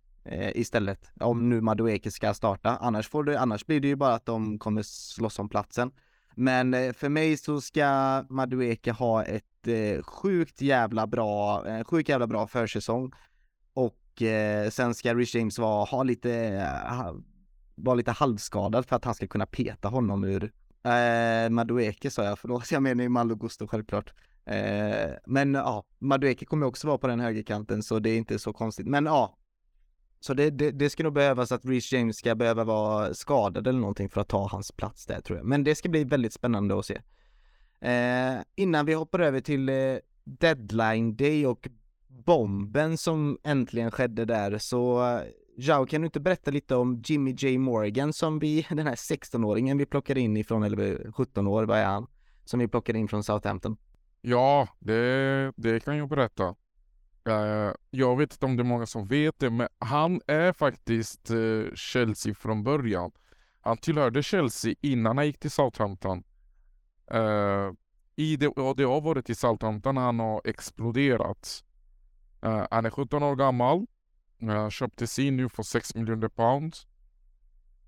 istället. Om nu Madueke ska starta, annars får det, annars blir det ju bara att de kommer slåss om platsen. Men för mig så ska Madueke ha ett eh, sjukt jävla bra, eh, sjukt jävla bra försäsong. Och eh, sen ska Rich James vara, ha lite, var vara lite halvskadad för att han ska kunna peta honom ur eh, Madueke sa jag, förlåt jag menar ju Malo Gusto självklart. Eh, men ja, Madueke kommer också vara på den högerkanten så det är inte så konstigt. Men ja, så det, det, det ska nog behövas att Reece James ska behöva vara skadad eller någonting för att ta hans plats där tror jag. Men det ska bli väldigt spännande att se. Eh, innan vi hoppar över till eh, deadline day och bomben som äntligen skedde där så eh, Jao, kan du inte berätta lite om Jimmy J Morgan som vi, den här 16-åringen vi plockade in ifrån, eller 17 år, vad är han? Som vi plockade in från Southampton. Ja, det, det kan jag berätta. Eh, jag vet inte om det är många som vet det, men han är faktiskt eh, Chelsea från början. Han tillhörde Chelsea innan han gick till Southampton. Eh, I det, och det har varit i Southampton han har exploderat. han är 17 år gammal köpte köptes in nu för 6 miljoner pound.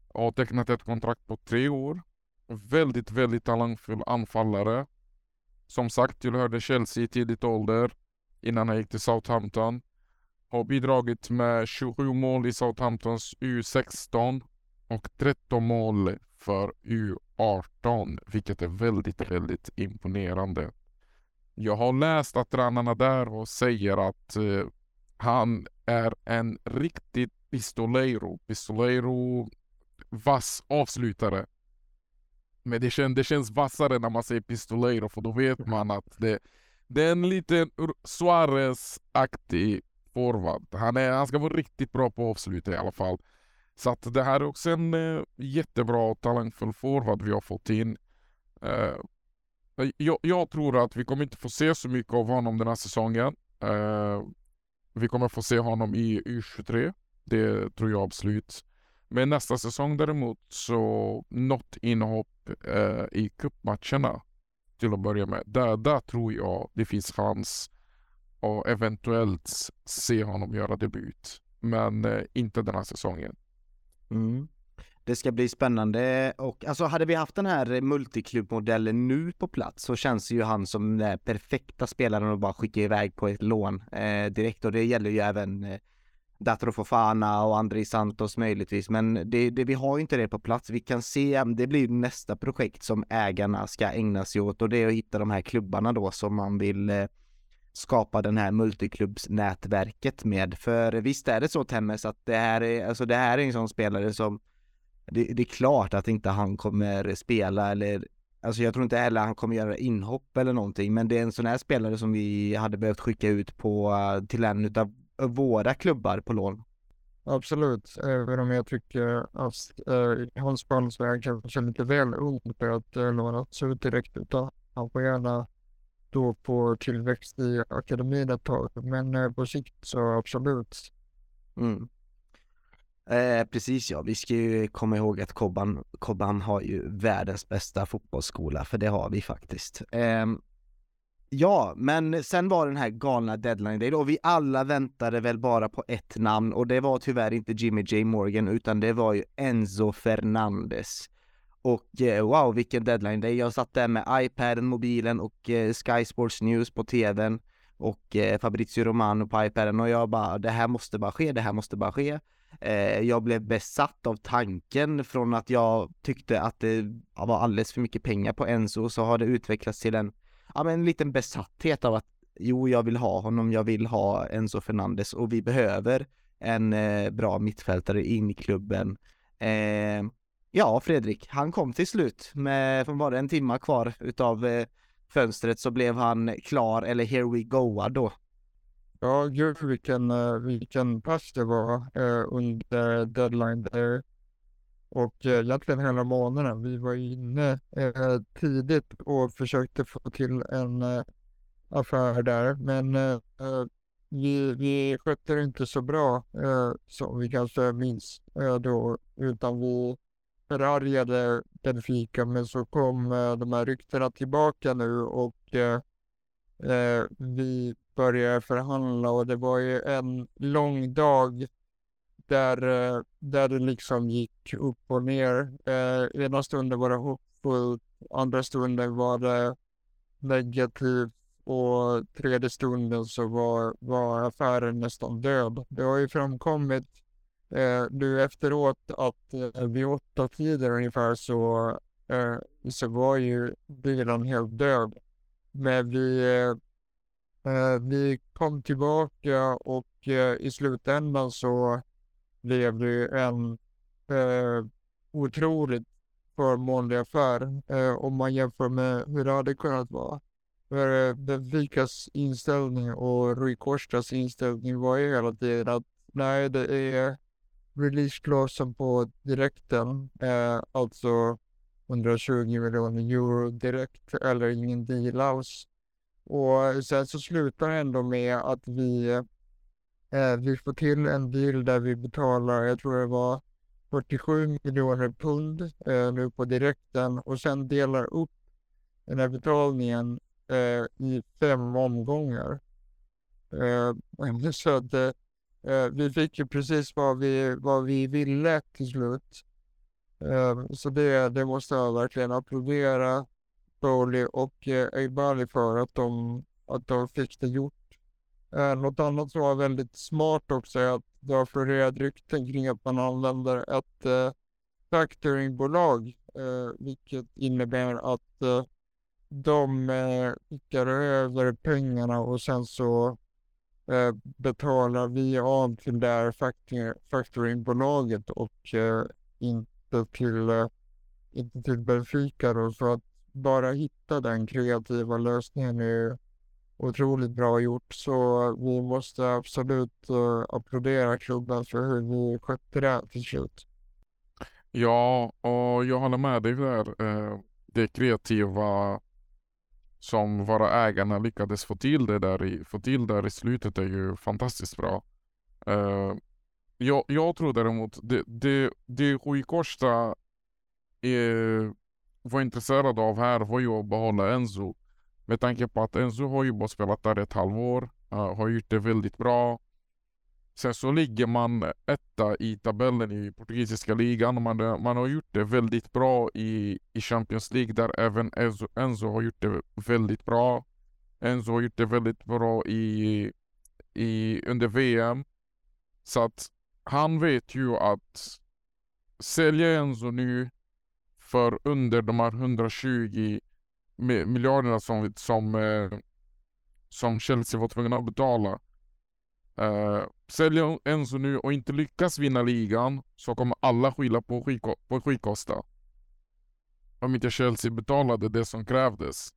Och har tecknat ett kontrakt på tre år. Väldigt, väldigt talangfull anfallare. Som sagt tillhörde Chelsea i tidigt ålder innan han gick till Southampton. Har bidragit med 27 mål i Southamptons U16 och 13 mål för U18, vilket är väldigt, väldigt imponerande. Jag har läst att tränarna där och säger att eh, han är en riktigt pistolero. Pistolero, vass avslutare. Men det, kän, det känns vassare när man säger pistolero för då vet man att det, det är en liten Suarez-aktig forward. Han, är, han ska vara riktigt bra på avslut i alla fall. Så att det här är också en eh, jättebra och talangfull forward vi har fått in. Eh, jag, jag, tror att vi kommer inte få se så mycket av honom den här säsongen. Eh, vi kommer få se honom i U23. Det tror jag absolut. Men nästa säsong däremot så något inhopp eh, i cupmatcherna till att börja med. Där, där tror jag det finns chans att eventuellt se honom göra debut. Men eh, inte den här säsongen. Mm det ska bli spännande och alltså hade vi haft den här multiklubbmodellen nu på plats så känns ju han som den perfekta spelaren att bara skicka iväg på ett lån eh, direkt och det gäller ju även eh, Datro Fofana och Andrei Santos möjligtvis, men det, det, vi har ju inte det på plats. Vi kan se, det blir nästa projekt som ägarna ska ägna sig åt och det är att hitta de här klubbarna då som man vill eh, skapa den här multiklubbsnätverket med. För visst är det så Temmes att det här är, alltså det här är en sån spelare som det, det, är klart att inte han kommer spela eller Alltså jag tror inte heller han kommer göra inhopp eller någonting men det är en sån här spelare som vi hade behövt skicka ut på till en utav våra klubbar på lån. Absolut, även om jag tycker att eh, Hans Palmsberg kanske är lite väl ung för att eh, lånas ut direkt utan han får gärna då på tillväxt i akademin ett tag. Men eh, på sikt så absolut. Mm. Eh, precis ja, vi ska ju komma ihåg att Kobban, Kobban har ju världens bästa fotbollsskola, för det har vi faktiskt. Eh, ja, men sen var den här galna deadline day och vi alla väntade väl bara på ett namn och det var tyvärr inte Jimmy J Morgan utan det var ju Enzo Fernandes. Och eh, wow, vilken deadline day. Jag satt där med iPaden, mobilen och eh, Sky Sports News på tvn och eh, Fabrizio Romano på iPaden och jag bara, det här måste bara ske, det här måste bara ske. Eh, jag blev besatt av tanken från att jag tyckte att det var alldeles för mycket pengar på Enzo så har det utvecklats till en, ja men en liten besatthet av att jo, jag vill ha honom, jag vill ha Enzo Fernandes och vi behöver en eh, bra mittfältare in i klubben. Eh, ja, Fredrik, han kom till slut med, bara en timma kvar utav eh, fönstret så blev han klar, eller here we go då. Ja, gud vilken, eh, vilken pass det var eh, under deadline där. Och eh, egentligen hela månaden. Vi var inne eh, tidigt och försökte få till en affär där. Men vi, vi skötte det inte så bra eh, som vi kanske minns då. Utan vi förargade Benfica. Men så kom de här ryktena tillbaka nu och vi började förhandla och det var ju en lång dag där, eh, där det liksom gick upp och ner. Eh, ena stunden var det hoppfullt, andra stunden var det negativt och tredje stunden så var, var affären nästan död. Det har ju framkommit eh, nu efteråt att eh, vid åtta tider ungefär så, eh, så var ju bilen helt död. Men vi Eh, Eh, vi kom tillbaka och eh, i slutändan så blev det en eh, otroligt förmånlig affär om man jämför med hur det hade kunnat vara. För eh, Benficas inställning och Rui Costas inställning var ju hela tiden att nej, det är releaseklausen på direkten, eh, alltså 120 miljoner euro direkt eller ingen deal alls. Och sen så slutar det ändå med att vi, eh, vi får till en deal där vi betalar, jag tror det var 47 miljoner pund eh, nu på direkten och sen delar upp den här betalningen eh, i fem omgångar. Eh, så att eh, eh, vi fick ju precis vad vi, vad vi ville till slut. Eh, så det, det måste jag verkligen applådera Bowley och eh, Eibali för att de, att de fick det gjort. Eh, något annat som var väldigt smart också är att det har florerat rykten kring att man använder ett eh, factoringbolag, eh, vilket innebär att eh, de eh, skickar över pengarna och sen så eh, betalar vi av till det här factoringbolaget och eh, inte till, eh, inte till Benfica då, så att bara hitta den kreativa lösningen är otroligt bra gjort. Så vi måste absolut uh, applådera klubben för hur vi skötte det till slut. Ja, och jag håller med dig där. Uh, det kreativa som våra ägarna lyckades få till det där i, få till där i slutet är ju fantastiskt bra. Uh, jag, jag tror däremot, det, det, det Rui Costa är var intresserad av här var ju att behålla Enzo. Med tanke på att Enzo har ju bara spelat där ett halvår, uh, har gjort det väldigt bra. Sen så ligger man etta i tabellen i portugisiska ligan. Man, eh, man har gjort det väldigt bra i, i Champions League där även Enzo, Enzo har gjort det väldigt bra. Enzo har gjort det väldigt bra i, i, under VM. Så att han vet ju att sälja Enzo nu för under de här 120 miljarderna som, som, eh, som Chelsea var tvungna att betala. Uh, säljer Enzo nu och inte lyckas vinna ligan så kommer alla skylla på, Skiko på Skikosta. Om inte Chelsea betalade det som krävdes.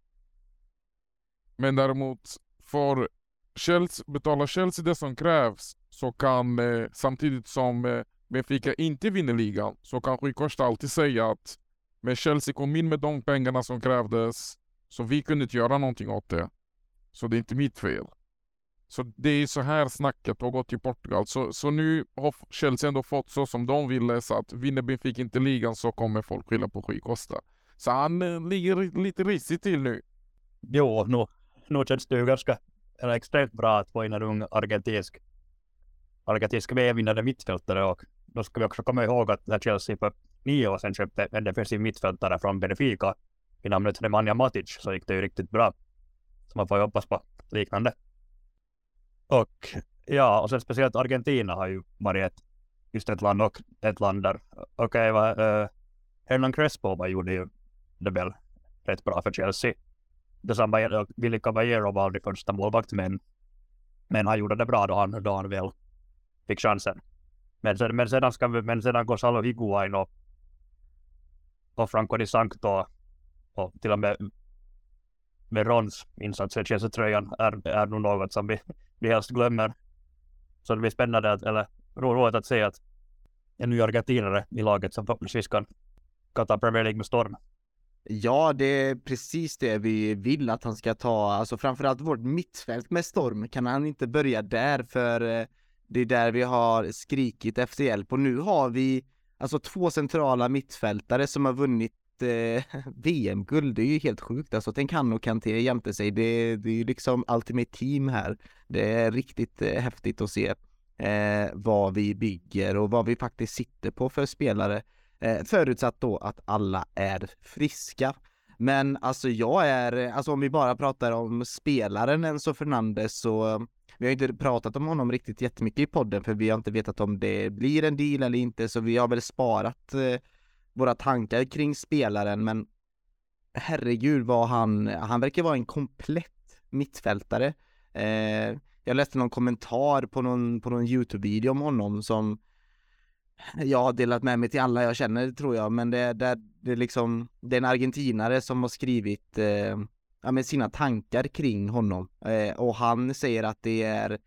Men däremot, får Chelsea, betalar Chelsea det som krävs så kan eh, samtidigt som eh, Benfica inte vinner ligan så kan Skikosta alltid säga att men Chelsea kom in med de pengarna som krävdes så vi kunde inte göra någonting åt det. Så det är inte mitt fel. Så det är så här snacket har gått i Portugal. Så, så nu har Chelsea ändå fått så som de ville så att vinner Benfica inte ligan så kommer folk skylla på Rui Costa. Så han eh, ligger lite risigt till nu. Jo, nu, nu känns det ju ganska eller extremt bra att få in en ung argentinsk argentinsk VM-vinnande mittfältare och då ska vi också komma ihåg att när Chelsea för nio år sedan köpte en defensiv mittfältare från Benfica i namnet Nemanja Matic så gick det ju riktigt bra. Så man får ju hoppas på liknande. Och ja, och sen speciellt Argentina har ju varit ett, just ett land och ett land där, okej, okay, uh, eh, Hernan Crespo var gjorde ju det väl rätt bra för Chelsea. Detsamma Willy Caballero var aldrig första målvakt, men, men han gjorde det bra då han, då han väl fick chansen. Men, sen, men sedan ska vi, men sedan Gonzalo Higuain och, och Franco Di Sancto och till och med med Rons insats i Chelsea-tröjan är, är nog något som vi, vi helst glömmer. Så det blir spännande, att, eller roligt att se att en ny argentinare i laget som förhoppningsvis kan, kan ta Premier League med storm. Ja, det är precis det vi vill att han ska ta, alltså framförallt vårt mittfält med storm. Kan han inte börja där för eh, det är där vi har skrikit efter hjälp och nu har vi alltså två centrala mittfältare som har vunnit eh, VM-guld, det är ju helt sjukt alltså. Tänk han och Kanté jämte sig, det, det är ju liksom Ultimate Team här. Det är riktigt eh, häftigt att se eh, vad vi bygger och vad vi faktiskt sitter på för spelare. Eh, förutsatt då att alla är friska. Men alltså jag är, alltså om vi bara pratar om spelaren Enzo Fernandes så vi har inte pratat om honom riktigt jättemycket i podden för vi har inte vetat om det blir en deal eller inte så vi har väl sparat eh, våra tankar kring spelaren men herregud vad han, han verkar vara en komplett mittfältare. Eh, jag läste någon kommentar på någon, på någon Youtube-video om honom som jag har delat med mig till alla jag känner tror jag, men det, det, det liksom, det är en argentinare som har skrivit eh, ja, med sina tankar kring honom eh, och han säger att det är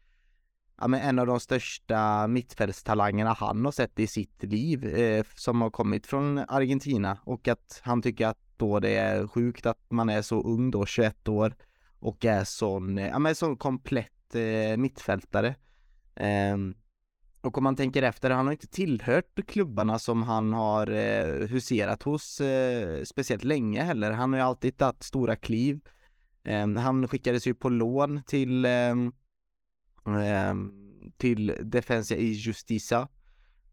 ja, men en av de största mittfältstalangerna han har sett i sitt liv eh, som har kommit från Argentina och att han tycker att då det är sjukt att man är så ung då, 21 år och är sån, eh, ja men sån komplett eh, mittfältare. Ehm, och om man tänker efter, han har inte tillhört klubbarna som han har eh, huserat hos eh, speciellt länge heller. Han har ju alltid tagit stora kliv. Eh, han skickades ju på lån till eh, till Defensa i Justicia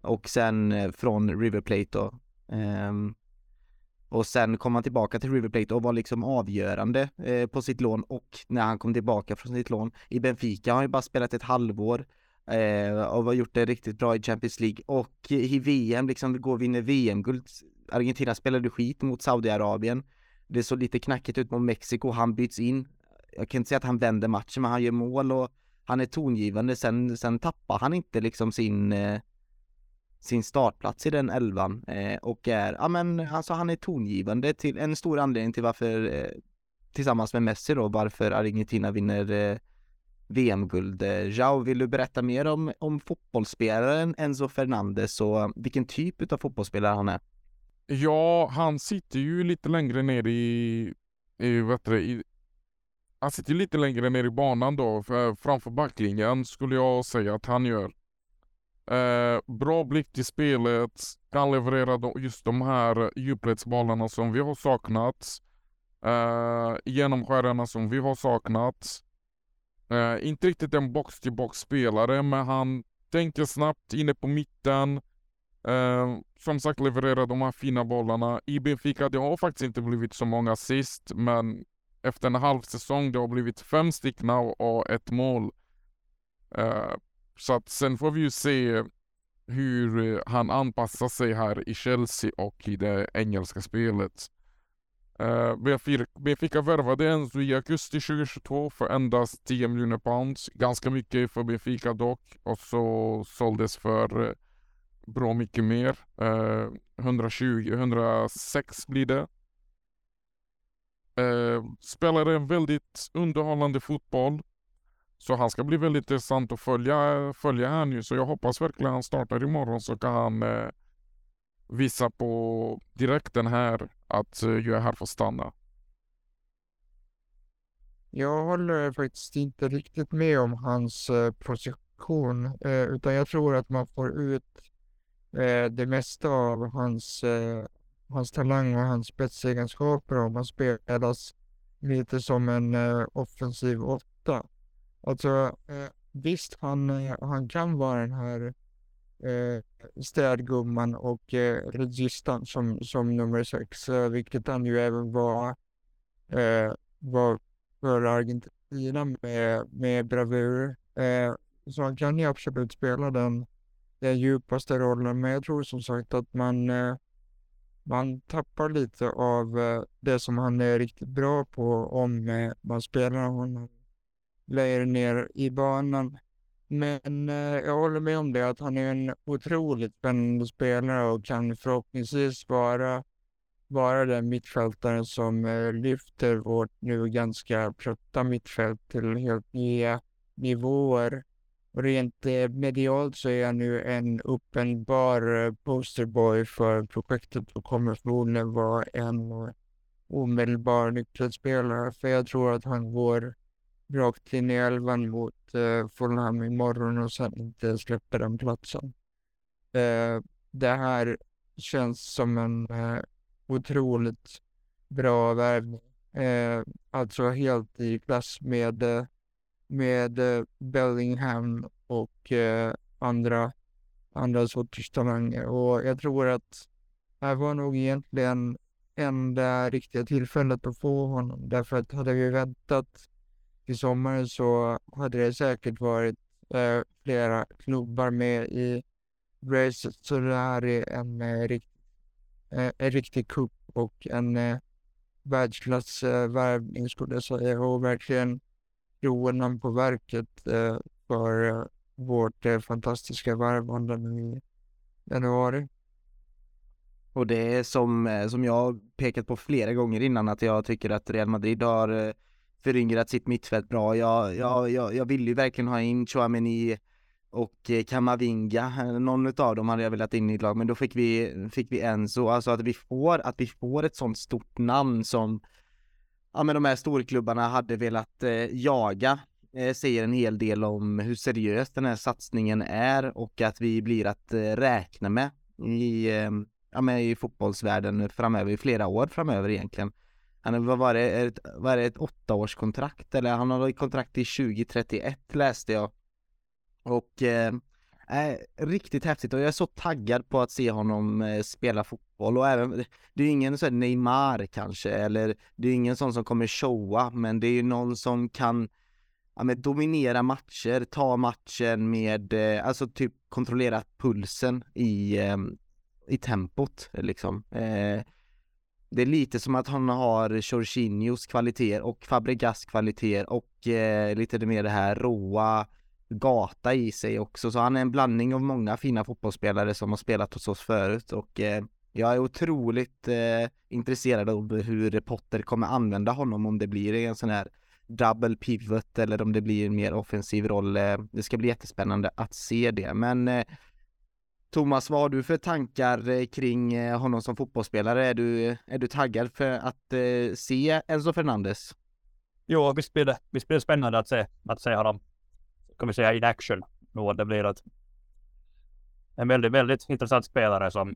och sen eh, från River Plate då. Ehm, och sen kom han tillbaka till River Plate och var liksom avgörande eh, på sitt lån och när han kom tillbaka från sitt lån i Benfica har han ju bara spelat ett halvår eh, och har gjort det riktigt bra i Champions League och i VM liksom går vinner VM-guld. Argentina spelade skit mot Saudiarabien. Det såg lite knackigt ut mot Mexiko, han byts in. Jag kan inte säga att han vänder matchen men han gör mål och han är tongivande, sen, sen tappar han inte liksom sin eh, sin startplats i den elvan eh, och är, ja men alltså han är tongivande till en stor anledning till varför eh, tillsammans med Messi då varför Argentina vinner eh, VM-guld. Eh, Jao, vill du berätta mer om, om fotbollsspelaren Enzo Fernandez och vilken typ av fotbollsspelare han är? Ja, han sitter ju lite längre ner i, i, vet du, i han sitter lite längre ner i banan då, för, framför backlinjen skulle jag säga att han gör. Eh, bra blick till spelet, kan leverera då, just de här djupledsbollarna som vi har saknat. Eh, genomskärarna som vi har saknat. Eh, inte riktigt en box-till-box spelare, men han tänker snabbt inne på mitten. Eh, som sagt levererar de här fina bollarna. I Benfica, det har faktiskt inte blivit så många assist, men efter en halv säsong, det har blivit fem stycken och ett mål. Eh, så att sen får vi ju se hur han anpassar sig här i Chelsea och i det engelska spelet. Eh, uh, Benfica värvade Enzo i augusti 2022 för endast 10 miljoner pounds. Ganska mycket för Benfica dock. Och så såldes för uh, bra mycket mer. Uh, 120, 106 blir det. Eh, uh, spelade en väldigt underhållande fotboll. Så han ska bli väldigt intressant att följa, följa här nu. Så jag hoppas verkligen han startar imorgon så kan han uh, visa på direkten här att eh, jag är här för att stanna. Jag håller faktiskt inte riktigt med om hans eh, position, eh, utan jag tror att man får ut det mesta av hans, hans talang och hans spetsegenskaper om han spelas lite som en offensiv åtta. Alltså, visst, han, han kan vara den här eh, städgumman och eh, registan som, som nummer sex, eh, vilket han ju även var, eh, var för Argentina med, med bravur. Eh, så han kan ju absolut spela den, den djupaste rollen, men jag tror som sagt att man, eh, man tappar lite av eh, det som han är riktigt bra på om eh, man spelar honom längre ner i banan. Men eh, jag håller med om det att han är en otroligt spännande spelare och kan förhoppningsvis vara, vara den mittfältaren som eh, lyfter vårt nu ganska trötta mittfält till helt nya nivåer. Och rent eh, medialt så är han nu en uppenbar eh, posterboy för projektet och kommer förmodligen vara en omedelbar nyckelspelare. För jag tror att han går rakt in i elvan mot eh, Fulham imorgon och sen inte släpper den platsen. Eh, det här känns som en eh, otroligt bra värvning. Eh, alltså helt i klass med, eh, med eh, Bellingham och eh, andra, andra sorters talanger. Och jag tror att det här var nog egentligen enda riktiga tillfället att få honom. Därför att hade vi väntat i sommaren så hade det säkert varit eh, flera klubbar med i racet. Så det här är en, eh, rikt, eh, en riktig kupp och en eh, världsklassvärvning eh, skulle jag säga och verkligen kronan på verket eh, för eh, vårt eh, fantastiska värvande i januari. Och det är som, eh, som jag pekat på flera gånger innan att jag tycker att Real Madrid har eh, föryngrat sitt mittfält bra. Jag, jag, jag, jag vill ju verkligen ha in Chouameni och eh, Kamavinga, någon av dem hade jag velat in i ett lag, men då fick vi, fick vi Enzo, alltså att vi får, att vi får ett sånt stort namn som ja men de här storklubbarna hade velat eh, jaga eh, säger en hel del om hur seriös den här satsningen är och att vi blir att eh, räkna med i, eh, ja, men i fotbollsvärlden framöver, i flera år framöver egentligen. Han vad var det, ett, var det ett åttaårskontrakt eller han har kontrakt till 2031 läste jag. Och eh, riktigt häftigt och jag är så taggad på att se honom eh, spela fotboll och även, det är ju ingen sån Neymar kanske eller det är ingen sån som kommer showa men det är ju någon som kan ja, men dominera matcher, ta matchen med, eh, alltså typ kontrollera pulsen i, eh, i tempot liksom. Eh, det är lite som att han har Jorginhos kvaliteter och Fabregas kvaliteter och eh, lite mer det här råa gata i sig också. Så han är en blandning av många fina fotbollsspelare som har spelat hos oss förut och eh, jag är otroligt eh, intresserad av hur Potter kommer använda honom om det blir en sån här double pivot eller om det blir en mer offensiv roll. Eh, det ska bli jättespännande att se det, men eh, Thomas, vad har du för tankar eh, kring eh, honom som fotbollsspelare? Är du, är du taggad för att eh, se Enzo Fernandes? Jo, visst blir det, visst blir det spännande att se, att se honom, kan vi säga, in action. Det blir ett, en väldigt, väldigt intressant spelare som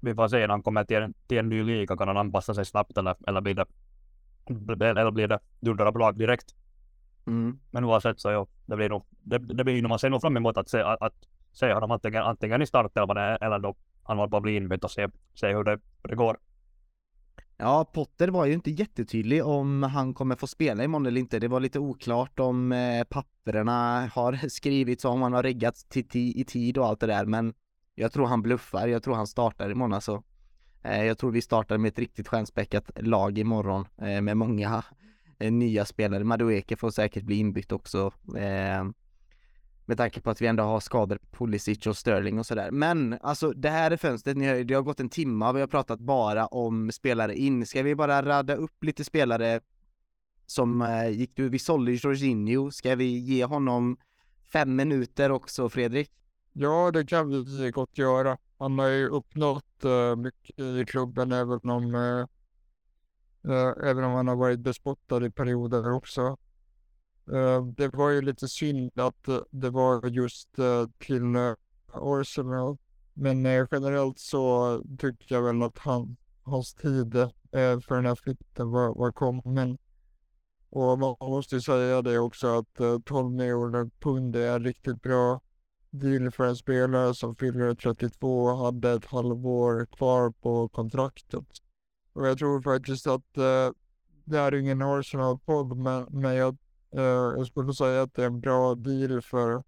vi får se när han kommer till en, till en ny liga. Kan han anpassa sig snabbt eller, eller blir det eller blir det dunder av lag direkt? Mm. Men oavsett så ja, det blir nog, det, det blir man ser nog fram emot att se, att, att se honom antingen, antingen i startelvan eller då han var på att bli inbytt och se, se hur det, hur det går. Ja, Potter var ju inte jättetydlig om han kommer få spela imorgon eller inte. Det var lite oklart om eh, papperna har skrivits om han har riggat till, i tid och allt det där, men jag tror han bluffar. Jag tror han startar imorgon alltså. Eh, jag tror vi startar med ett riktigt stjärnspäckat lag imorgon eh, med många eh, nya spelare. Madueke får säkert bli inbytt också. Eh, med tanke på att vi ändå har skador på Pulisic och Sterling och sådär. Men alltså det här är fönstret, ni hör, det har gått en timme och vi har pratat bara om spelare in. Ska vi bara radda upp lite spelare som eh, gick du? Vi sålde Jorginho. Ska vi ge honom fem minuter också, Fredrik? Ja, det kan vi gott göra. Han har ju uppnått uh, mycket i klubben även om, uh, uh, även om han har varit bespottad i perioder också. Eh, det var ju lite synd att eh, det var just eh, till Arsenal. Men generellt så tycker jag väl att han, hans tid för den här flytten var, var kommen. Och man måste ju säga det också att 12 miljoner pund är riktigt bra deal för en spelare som fyller 32 och hade ett halvår kvar på kontraktet. Och jag tror faktiskt att det det är ingen Arsenal-podd, men, men jag, Eh, jag skulle säga att det är en bra deal för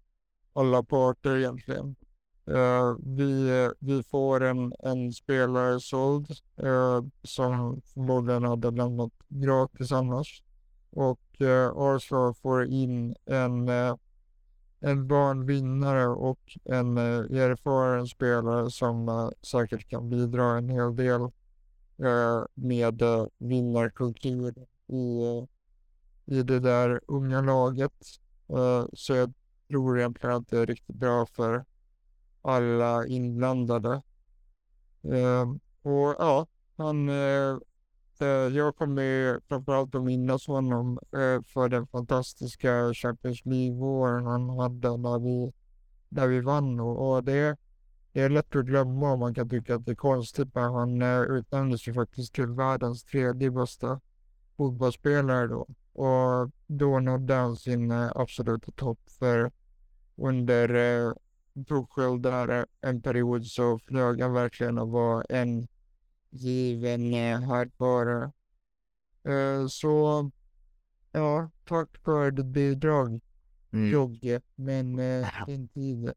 alla parter egentligen. Uh, vi, vi får en, en spelare såld uh, som förmodligen hade lämnat gratis annars. Och uh, Arsenal får in en en barnvinnare och en eh, erfaren spelare som eh, säkert kan bidra en hel del eh, med eh, vinnarkultur i, eh, i det där unga laget. Eh, så jag tror egentligen att det är riktigt bra för alla inblandade. Ehm, och ja, han eh, eh, jag kommer framförallt att minnas honom för den fantastiska Champions League-våren han hade när vi, när vi vann. Och det, det är lätt att glömma om man kan tycka att det är konstigt, men han utnämndes ju faktiskt till världens tredje bästa fotbollsspelare då. Och då nådde han sin absoluta topp för under eh, där en period så flög han verkligen och var en given hardware. Uh, så ja, tack för ditt bidrag mm. Jogge. Men din tid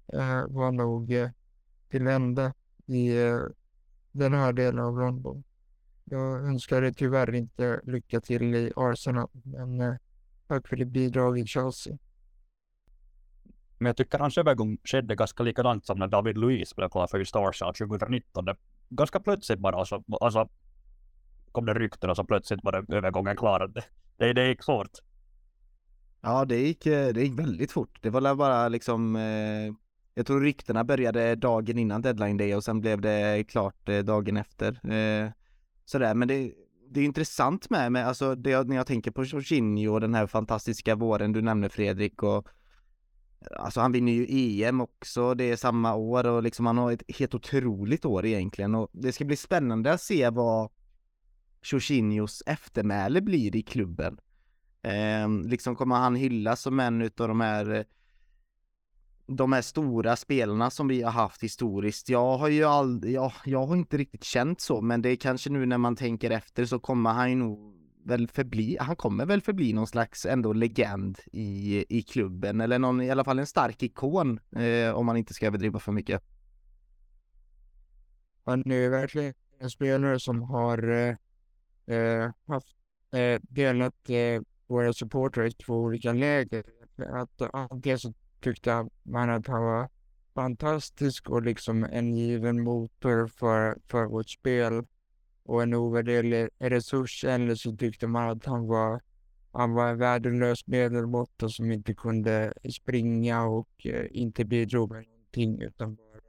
var nog till ända i den här delen av London. Jag önskar dig tyvärr inte lycka till i Arsenal, men uh, tack för ditt bidrag i Chelsea. Men jag tycker hans övergång skedde ganska likadant som när David Luiz blev klar för just Arsenal 2019. Det ganska plötsligt bara, alltså, alltså kom det rykten och så plötsligt var det övergången klar. Det, det, det gick fort. Ja, det gick, eh, det gick väldigt fort. Det var bara liksom eh, Jag tror ryktena började dagen innan deadline day och sen blev det klart eh, dagen efter. Eh, sådär, men det, det är intressant med, med alltså det, när jag tänker på Jorginho och den här fantastiska våren du nämner Fredrik och Alltså han vinner ju EM också, det är samma år och liksom han har ett helt otroligt år egentligen och det ska bli spännande att se vad Jorginhos eftermäle blir i klubben. Eh, liksom kommer han hyllas som en utav de här de här stora spelarna som vi har haft historiskt. Jag har ju aldrig, jag, jag har inte riktigt känt så, men det är kanske nu när man tänker efter så kommer han ju nog väl förbli, han kommer väl förbli någon slags ändå legend i, i klubben eller någon, i alla fall en stark ikon eh, om man inte ska överdriva för mycket. Han är verkligen en spelare som har eh, eh haft eh, delat eh, våra supportrar i två olika läger. Att antingen så tyckte man att han var fantastisk och liksom en given motor för, för vårt spel och en ovärderlig resurs eller så tyckte man att han var, han var en värdelös medelmåtta som inte kunde springa och eh, inte bidrog med någonting utan bara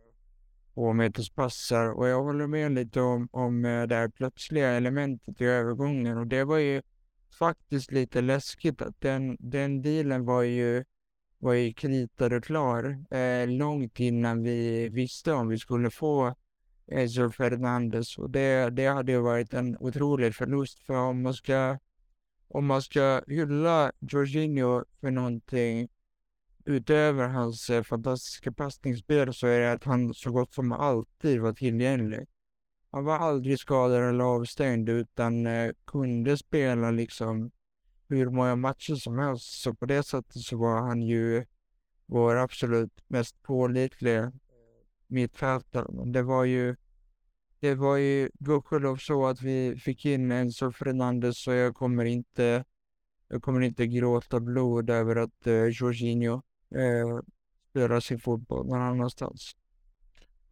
tvåmeterspassar. Och jag håller med lite om, om eh, det här plötsliga elementet i övergången och det var ju faktiskt lite läskigt att den, den dealen var ju var ju kritad och klar eh, långt innan vi visste om vi skulle få eh, Enzo Fernandes och det, det hade ju varit en otrolig förlust för om man ska om man ska hylla Jorginho för någonting utöver hans eh, fantastiska passningsspel så är det att han så gott som alltid var tillgänglig. Han var aldrig skadad eller avstängd utan eh, kunde spela liksom hur många matcher som helst. Så på det sättet så var han ju vår absolut mest pålitliga mittfältare. Men det var ju det var ju gudskelov så att vi fick in Enzo Fernandez så jag kommer inte jag kommer inte gråta blod över att eh, Jorginho eh, spelar sin fotboll någon annanstans.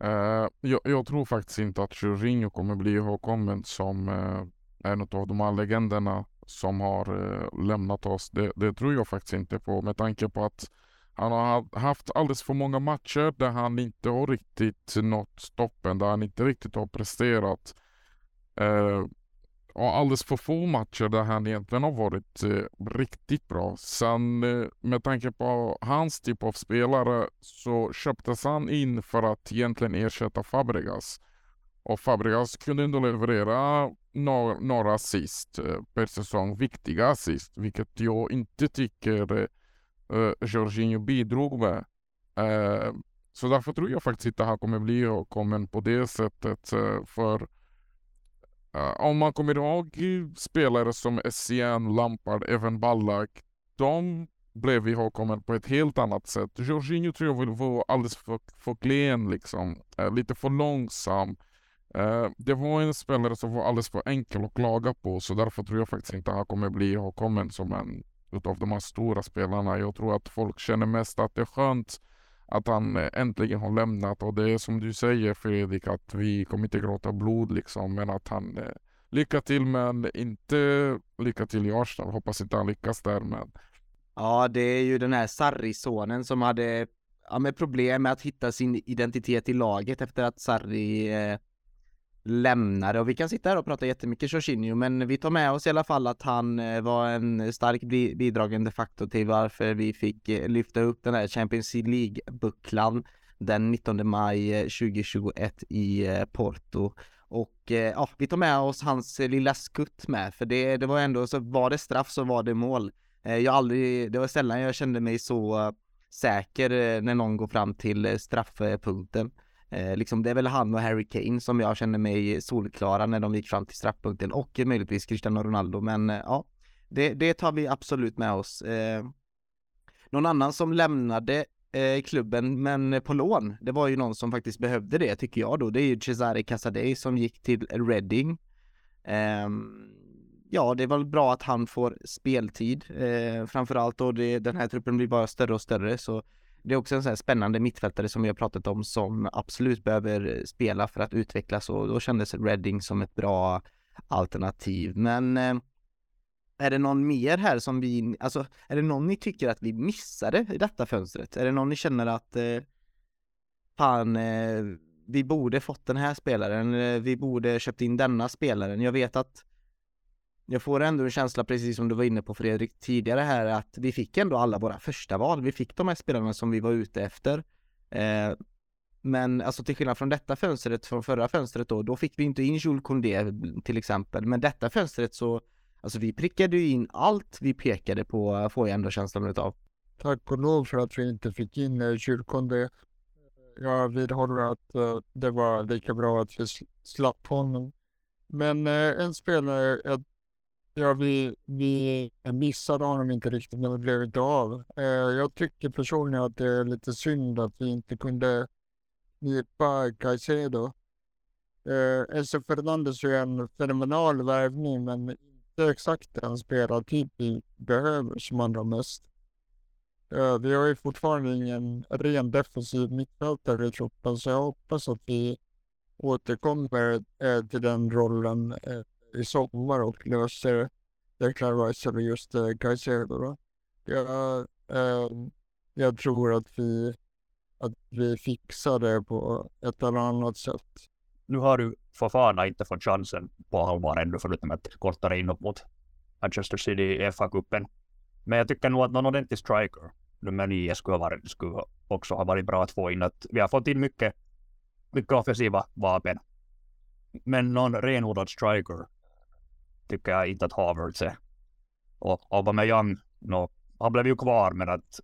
Uh, jag, jag, tror faktiskt inte att Jorginho kommer bli ihågkommen som uh, en av de här legenderna som har eh, lämnat oss. Det, det, tror jag faktiskt inte på med tanke på att han har haft alldeles för många matcher där han inte har riktigt nått stoppen, där han inte riktigt har presterat. Eh, och alldeles för få matcher där han egentligen har varit eh, riktigt bra. Sen eh, med tanke på hans typ av spelare så köptes han in för att egentligen ersätta Fabregas. Och Fabregas kunde ändå leverera några, några assist eh, per säsong, viktiga assist, vilket jag inte tycker eh, eh, Jorginho bidrog med. Eh, så därför tror jag faktiskt inte han kommer bli ihågkommen på det sättet. Eh, för eh, om man kommer ihåg spelare som Essien, Lampard, även Ballack. De blev ihågkommen på ett helt annat sätt. Jorginho tror jag var alldeles för, för klen liksom. Lite för långsam. Uh, det var en spelare som var alldeles för enkel att klaga på så därför tror jag faktiskt inte han kommer bli ihågkommen som en utav de här stora spelarna. Jag tror att folk känner mest att det är skönt att han eh, äntligen har lämnat och det är som du säger Fredrik att vi kommer inte gråta blod liksom men att han eh, lycka till men inte lycka till i Arsenal. Hoppas inte han lyckas där men. Ja det är ju den här Sarri-sonen som hade ja, med problem med att hitta sin identitet i laget efter att Sarri eh, lämnade och vi kan sitta här och prata jättemycket Jorginho men vi tar med oss i alla fall att han eh, var en stark bidragande faktor till varför vi fick eh, lyfta upp den här Champions League-bucklan den 19 maj eh, 2021 i Porto. Och ja, vi tar med oss hans lilla skutt med för det, det var ändå så var det straff så var det mål. Jag aldrig, det var sällan jag kände mig så säker när någon går fram till straffpunkten. Eh, liksom det är väl han och Harry Kane som jag känner mig solklara när de gick fram till straffpunkten och möjligtvis Cristiano Ronaldo men eh, ja det, det, tar vi absolut med oss. Eh, någon annan som lämnade eh, klubben men på lån, det var ju någon som faktiskt behövde det tycker jag då. Det är ju Cesare Casadei som gick till Reading. Ehm, ja, det är väl bra att han får speltid eh, framförallt och det, den här truppen blir bara större och större så det är också en sån här spännande mittfältare som vi har pratat om som absolut behöver eh, spela för att utvecklas och då kändes Reading som ett bra alternativ. Men eh, är det någon mer här som vi, alltså är det någon ni tycker att vi missade i detta fönstret? Är det någon ni känner att eh, fan, eh, vi borde fått den här spelaren, eh, vi borde köpt in denna spelaren. Jag vet att jag får ändå en känsla, precis som du var inne på Fredrik tidigare här, att vi fick ändå alla våra första val. Vi fick de här spelarna som vi var ute efter. Eh, men alltså till skillnad från detta fönstret, från förra fönstret då, då fick vi inte in Jules Koundé till exempel. Men detta fönstret så, alltså vi prickade ju in allt vi pekade på, får jag ändå känslan utav. Tack och lov för att vi inte fick in eh, Jules Koundé. Jag vidhåller att eh, det var lika bra att vi slapp honom. Men eh, en spelare jag Ja, vi, vi missade honom inte riktigt, men det blev inte eh, av. Jag tycker personligen att det är lite synd att vi inte kunde hjälpa Caicedo. Enzo eh, Fernandes är en fenomenal värvning, men inte exakt den spelartyp vi behöver som andra mest. Eh, vi har ju fortfarande ingen ren defensiv mittfältare i truppen, så jag hoppas att vi återkommer till den rollen i sommar och löser Declan Rice just eh, Caicedo då. Jag, eh, jag tror att vi, att vi fixar det på ett eller annat sätt. Nu har du Fofana inte fått chansen på allvar ännu förutom ett kortare inhopp mot Manchester City i FA-cupen. Men jag tycker nog att någon ordentlig striker, nummer nio, skulle, ha varit, skulle också ha varit bra att få in. Att vi har fått in mycket, mycket offensiva vapen. Men någon renodlad striker tycker jag inte att Havertz är. Och Aubameyang, no, han blev ju kvar men att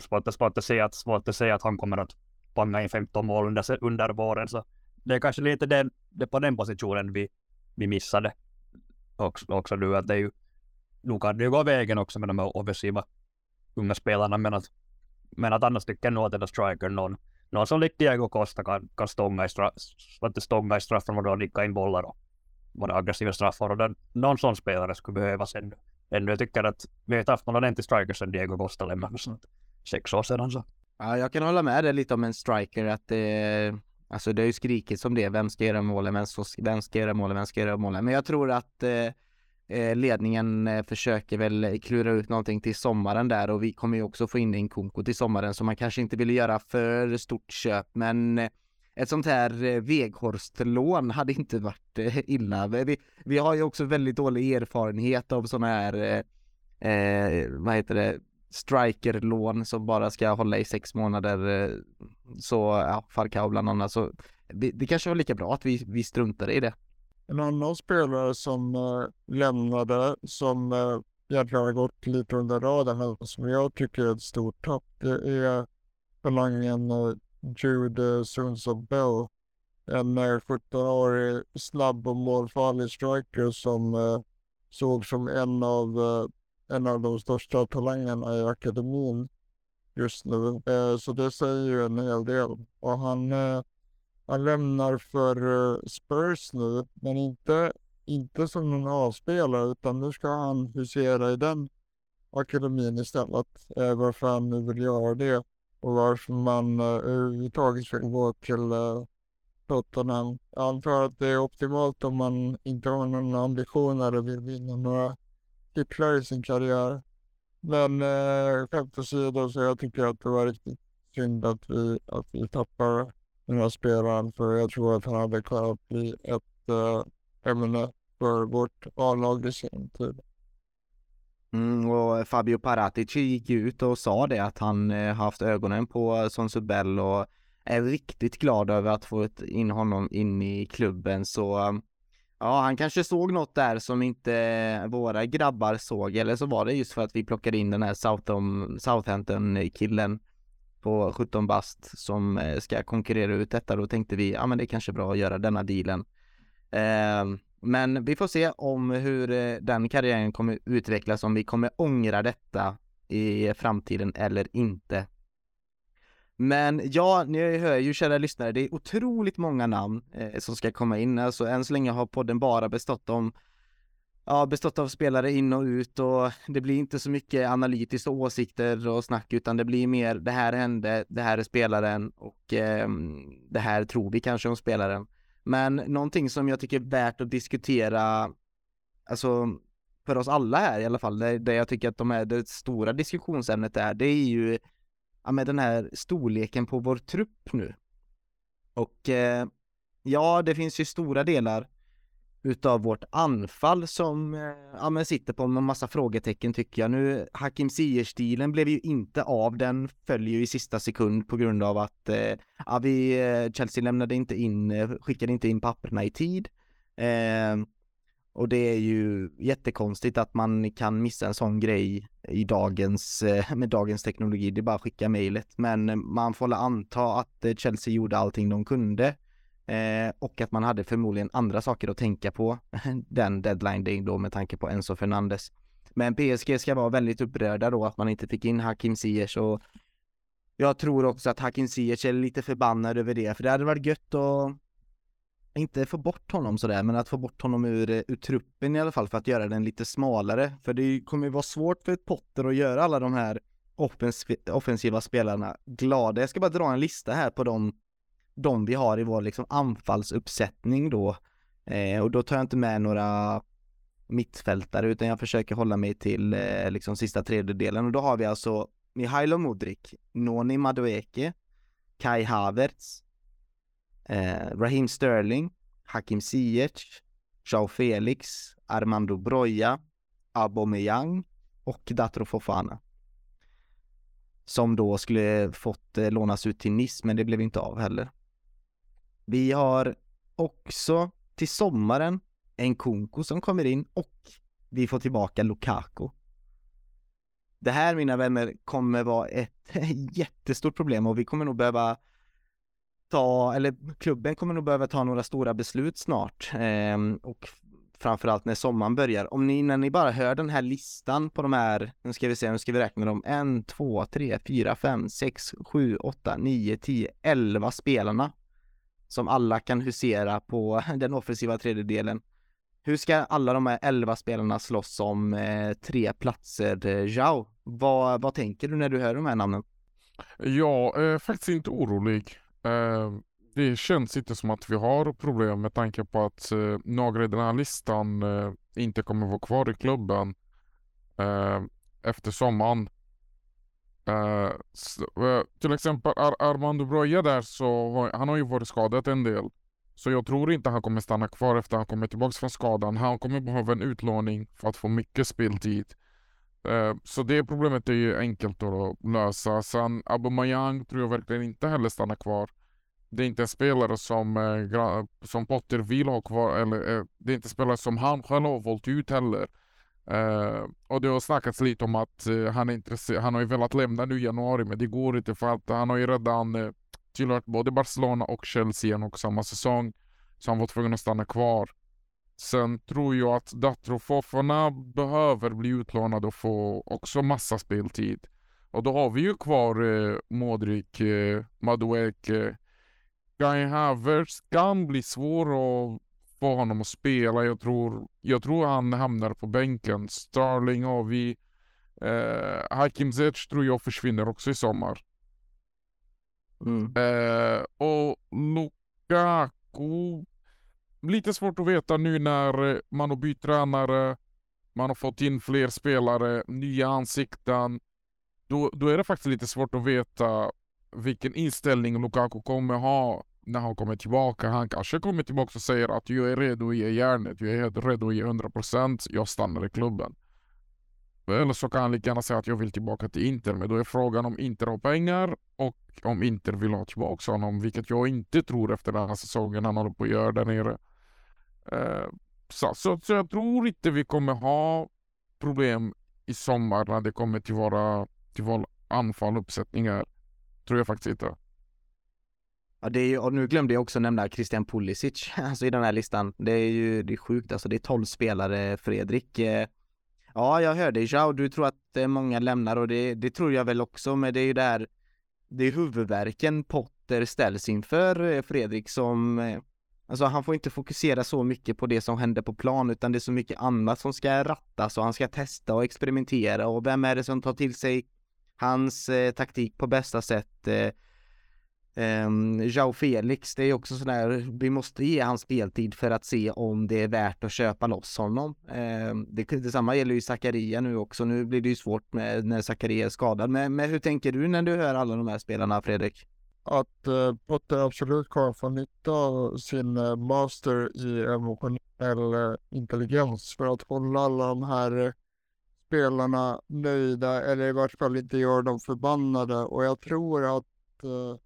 svårt, svårt, att säga att, svårt att säga att han kommer att panga in 15 mål under, under våren. Så det är kanske lite den, det på den positionen vi, vi missade också, också nu. Att det är ju, nu kan det ju gå vägen också med de här offensiva unga spelarna. Men att, men att annars tycker jag nog att den striker, någon, någon som likt Diego Costa kan, kan stånga i, straff, stånga i straffområdet och nicka in bollar och våra aggressiva straffar. Och den, någon sån spelare skulle behövas ännu. ännu. Jag tycker att vi har inte haft någon ordentlig striker sedan Diego Costa lämnade för sex år sedan. Så. Ja, jag kan hålla med dig lite om en striker att det Alltså det har ju skrikits som det, vem ska göra målen, vem ska, vem ska göra målen, vem ska göra målen. Men jag tror att eh, eh ledningen eh, försöker väl klura ut någonting till sommaren där och vi kommer ju också få in en Kunko till sommaren så man kanske inte vill göra för stort köp men eh, ett sånt här eh, Veghorst-lån hade inte varit eh, illa. Vi, vi har ju också väldigt dålig erfarenhet av sådana här, eh, eh, vad heter det, strikerlån som bara ska hålla i sex månader. Så, ja, Falcao bland annat. Så det kanske var lika bra att vi, vi struntade i det. En annan spelare som äh, lämnade, som äh, egentligen har gått lite under radarn, men som jag tycker är ett stort tapp, det är talangen äh, Jude eh, Sundsvall Bell. En 17-årig snabb och målfarlig striker som äh, såg som en av eh, en av de största talangerna i akademin just nu. Eh, så det säger ju en hel del. Och han, han lämnar för Spurs nu, men inte, inte som någon avspelare utan nu ska han husera i den akademin istället. Varför han nu vill göra det och varför man eh, överhuvudtaget ska gå till eh, Tottenham. Jag antar att det är optimalt om man inte har någon ambition eller vill vinna några titlar i sin karriär. Men eh, skämt åsido så jag tycker att det var riktigt synd att vi, att vi tappar den här spelaren för jag tror att han hade kunnat bli ett eh, ämne för vårt A-lag i sin tid. Mm, och Fabio Paratici gick ut och sa det att han eh, haft ögonen på Sonsubel och är riktigt glad över att få in honom in i klubben så um, Ja, han kanske såg något där som inte våra grabbar såg, eller så var det just för att vi plockade in den här Southampton-killen på 17 bast som eh, ska konkurrera ut detta. Då tänkte vi, ja men det är kanske bra att göra denna dealen. Eh, men vi får se om hur eh, den karriären kommer utvecklas, om vi kommer ångra detta i framtiden eller inte. Men ja, ni hör ju kära lyssnare, det är otroligt många namn eh, som ska komma in. Alltså än så länge har podden bara bestått om Ja, bestått av spelare in och ut och det blir inte så mycket analytiskt och åsikter och snack utan det blir mer det här hände, det här är spelaren och eh, det här tror vi kanske om spelaren. Men någonting som jag tycker är värt att diskutera, alltså för oss alla här i alla fall, där, där jag tycker att de är det stora diskussionsämnet är, det är ju ja, med den här storleken på vår trupp nu. Och eh, ja, det finns ju stora delar utav vårt anfall som eh, ja, men sitter på en massa frågetecken tycker jag. Nu, Hakim Ziyech-stilen blev ju inte av, den följer ju i sista sekund på grund av att eh, ja, vi, eh, Chelsea lämnade inte in, eh, skickade inte in papperna i tid. Eh, och det är ju jättekonstigt att man kan missa en sån grej i dagens, med dagens teknologi. Det är bara att skicka mejlet. Men man får anta att Chelsea gjorde allting de kunde. Eh, och att man hade förmodligen andra saker att tänka på den deadline day då med tanke på Enzo Fernandes. Men PSG ska vara väldigt upprörda då att man inte fick in Hakim Ziyech och jag tror också att Hakim Ziyech är lite förbannad över det, för det hade varit gött att inte få bort honom sådär, men att få bort honom ur, ur truppen i alla fall för att göra den lite smalare. För det kommer ju vara svårt för Potter att göra alla de här offens offensiva spelarna glada. Jag ska bara dra en lista här på de, de vi har i vår liksom anfallsuppsättning då. Eh, och då tar jag inte med några mittfältare utan jag försöker hålla mig till eh, liksom sista tredjedelen och då har vi alltså Mihailo Modric, Noni Madueke, Kai Havertz, eh, Raheem Sterling, Hakim Ziyech, Jao Felix, Armando Broja, Aubameyang och Datro Fofana. Som då skulle fått eh, lånas ut till Nice, men det blev inte av heller. Vi har också till sommaren en Kunko som kommer in och vi får tillbaka Lukaku. Det här mina vänner kommer vara ett jättestort problem och vi kommer nog behöva ta, eller klubben kommer nog behöva ta några stora beslut snart. Eh, och framförallt när sommaren börjar. Om ni, när ni bara hör den här listan på de här, nu ska vi se, nu ska vi räkna dem, en, två, tre, fyra, fem, sex, sju, åtta, nio, tio, elva spelarna som alla kan husera på den offensiva tredjedelen. Hur ska alla de här elva spelarna slåss om eh, tre platser, eh, Jao? Vad, vad tänker du när du hör de här namnen? Jag är eh, faktiskt inte orolig. Eh, det känns inte som att vi har problem med tanke på att eh, några i den här listan eh, inte kommer vara kvar i klubben eh, efter sommaren. Eh, så, eh, till exempel Ar Armando Broja där så han har ju varit skadad en del. Så jag tror inte han kommer stanna kvar efter han kommer tillbaka från skadan. Han kommer behöva en utlåning för att få mycket speltid. Eh, så det problemet är ju enkelt att lösa. Sen Aubameyang tror jag verkligen inte heller stannar kvar det är inte en spelare som, som Potter vill ha kvar, eller det är inte en spelare som han själv har valt ut heller. Uh, och det har snackats lite om att uh, han, är han har ju velat lämna nu i januari men det går inte för att han har ju redan uh, tillhört både Barcelona och Chelsea igen och samma säsong. Så han var tvungen att stanna kvar. Sen tror jag att Datro Fofana behöver bli utlånad och få också massa speltid. Och då har vi ju kvar eh, Modric, eh, Madueke, Guy Havertz kan bli svår att få honom att spela. Jag tror, jag tror han hamnar på bänken. Starling har vi. Eh, Hakim Ziyech tror jag försvinner också i sommar. Mm. Eh, och Lukaku. Lite svårt att veta nu när man har bytt tränare. Man har fått in fler spelare, nya ansikten. Då, då är det faktiskt lite svårt att veta vilken inställning Lukaku kommer ha när han kommer tillbaka. Han kanske kommer tillbaka och säger att jag är redo att ge järnet, jag är redo att ge 100%, jag stannar i klubben. Eller så kan han lika gärna säga att jag vill tillbaka till Inter, men då är frågan om Inter har pengar och om Inter vill ha tillbaka honom, vilket jag inte tror efter den här säsongen han håller på att göra där nere. Eh, så, så, så, jag tror inte vi kommer ha problem i sommar när det kommer till våra, till våra anfall uppsättningar. Tror jag faktiskt inte. Ja, det är ju, och nu glömde jag också nämna Christian Pulisic, alltså i den här listan. Det är ju, det är sjukt alltså, det är 12 spelare, Fredrik. Eh, ja, jag hörde Jao, du tror att eh, många lämnar och det, det tror jag väl också, men det är ju där, det är huvudverken Potter ställs inför, eh, Fredrik, som Alltså han får inte fokusera så mycket på det som händer på plan utan det är så mycket annat som ska rattas och han ska testa och experimentera och vem är det som tar till sig hans eh, taktik på bästa sätt. Eh, Um, Jao Felix, det är också sådär, vi måste ge hans speltid för att se om det är värt att köpa loss honom. Um, det, detsamma gäller ju Zakaria nu också, nu blir det ju svårt med, när Zakaria är skadad. Men, men hur tänker du när du hör alla de här spelarna, Fredrik? Att eh, Potter absolut kommer få nytta av sin eh, master i emotionell eh, intelligens för att hålla alla de här eh, spelarna nöjda eller i vart fall inte göra dem förbannade. Och jag tror att eh,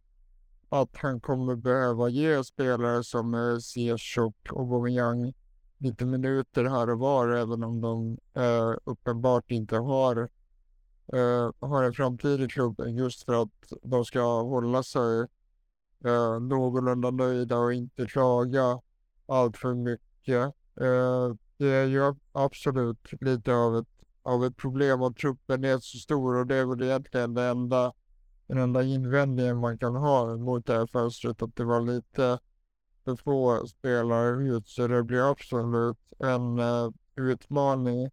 att han kommer behöva ge spelare som eh, Ziyech och Aubameyang lite minuter här och var, även om de eh, uppenbart inte har, eh, har en framtid i klubben, just för att de ska hålla sig eh, någorlunda nöjda och inte klaga allt för mycket. Eh, det är ju absolut lite av ett, av ett problem att truppen är så stor och det är väl egentligen det enda den enda invändningen man kan ha mot det här fönstret att det var lite för få spelare ut så det blir absolut en uh, utmaning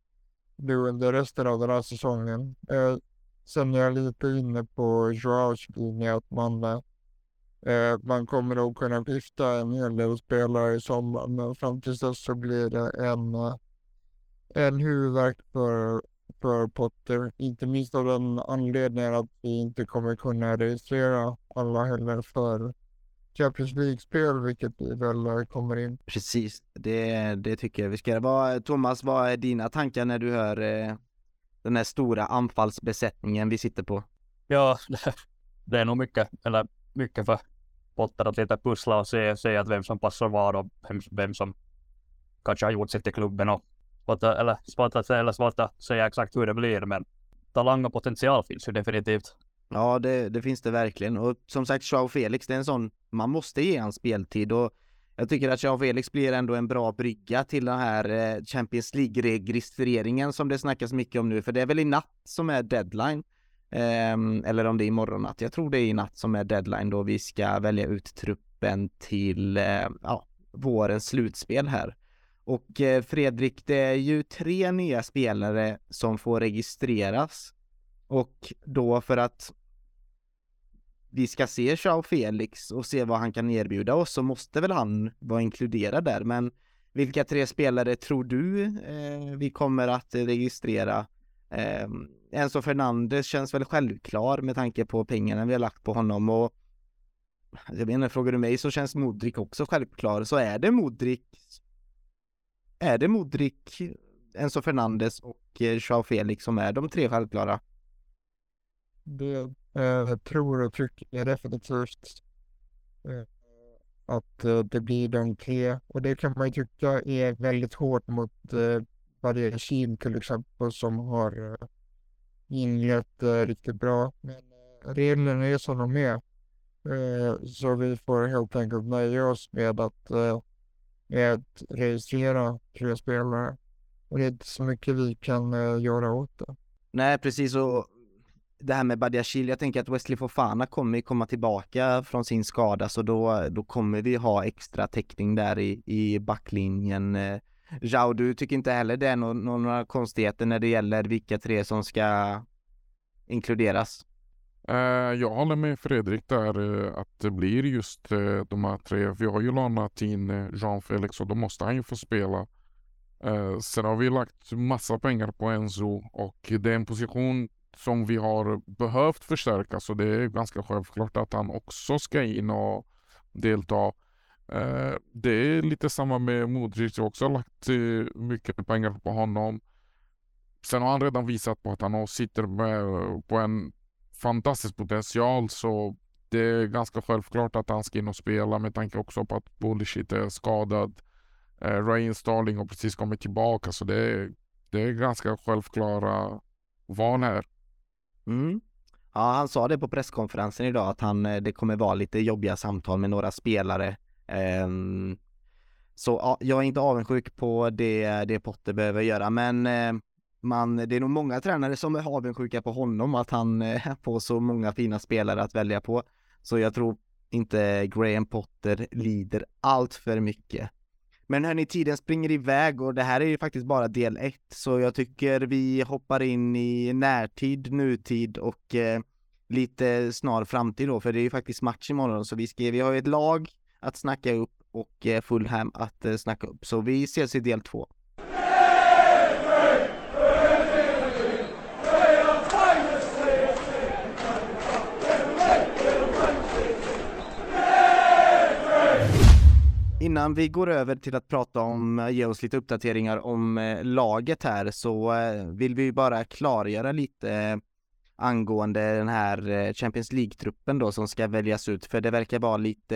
nu under resten av den här säsongen. Uh, sen är jag lite inne på Joaos linje att man, uh, man kommer nog kunna skifta en hel del spelare i sommar men fram tills dess så blir det en, en huvudvärk för för Potter. Inte minst av den anledningen att vi inte kommer kunna registrera alla heller för Champions League-spel, vilket vi väl kommer in. Precis, det, det tycker jag vi ska göra. Thomas, vad är dina tankar när du hör eh, den här stora anfallsbesättningen vi sitter på? Ja, det är nog mycket, eller mycket för Potter att lite pussla och se, se att vem som passar var och vem, vem som kanske har gjort sig till klubben och svårt att, eller svårt att eller svårt att säga exakt hur det blir, men talang och potential finns ju definitivt. Ja, det, det finns det verkligen. Och som sagt, Joao Felix, det är en sån, man måste ge han speltid och jag tycker att Joao Felix blir ändå en bra brygga till den här eh, Champions League-registreringen som det snackas mycket om nu, för det är väl i natt som är deadline. Um, eller om det är imorgon natt. Jag tror det är i natt som är deadline då vi ska välja ut truppen till uh, ja, vårens slutspel här. Och eh, Fredrik, det är ju tre nya spelare som får registreras. Och då för att vi ska se Chao Felix och se vad han kan erbjuda oss så måste väl han vara inkluderad där. Men vilka tre spelare tror du eh, vi kommer att registrera? Eh, Enzo Fernandes känns väl självklar med tanke på pengarna vi har lagt på honom och jag menar, frågar du mig så känns Modric också självklar. Så är det Modric är det Modric, Enzo Fernandes och eh, Jean Felix som är de tre självklara? Det eh, tror och tycker definitivt eh, att eh, det blir de tre. Och det kan man ju tycka är väldigt hårt mot eh, Badia Kim till exempel som har eh, inlett eh, riktigt bra. Men eh, reglerna är som de är. Eh, så vi får helt enkelt nöja oss med att, eh, med att registrera tre spelare. Och det är inte så mycket vi kan eh, göra åt det. Nej, precis och det här med Badiashil, jag tänker att Wesley Fofana kommer komma tillbaka från sin skada så då, då kommer vi ha extra täckning där i, i backlinjen. Eh, Jao, du tycker inte heller det är no några konstigheter när det gäller vilka tre som ska inkluderas? Eh, jag håller med Fredrik där eh, att det blir just eh, de här tre. Vi har ju lånat in Jean Felix och då måste han ju få spela. sen har vi lagt massa pengar på Enzo och det är en position som vi har behövt förstärka så det är ganska självklart att han också ska in och delta. Det är lite samma med Modric, jag har också lagt mycket pengar på honom. Sen har han redan visat på att han sitter med på en fantastisk potential så det är ganska självklart att han ska in och spela med tanke också på att Bullshit är skadad. Eh, Rain Starling har precis kommit tillbaka så det är, det är ganska självklara val här. Mm. Ja, han sa det på presskonferensen idag att han, eh, det kommer vara lite jobbiga samtal med några spelare Um, så ja, jag är inte avundsjuk på det, det Potter behöver göra, men eh, man, det är nog många tränare som är avundsjuka på honom, att han eh, får så många fina spelare att välja på. Så jag tror inte Graham Potter lider allt för mycket. Men hörni, tiden springer iväg och det här är ju faktiskt bara del ett, så jag tycker vi hoppar in i närtid, nutid och eh, lite snar framtid då, för det är ju faktiskt match imorgon, så vi ska, vi har ju ett lag att snacka upp och eh, Fulham att eh, snacka upp. Så vi ses i del två. Innan vi går över till att prata om, eh, ge oss lite uppdateringar om eh, laget här så eh, vill vi bara klargöra lite angående den här Champions League-truppen då som ska väljas ut. För det verkar vara lite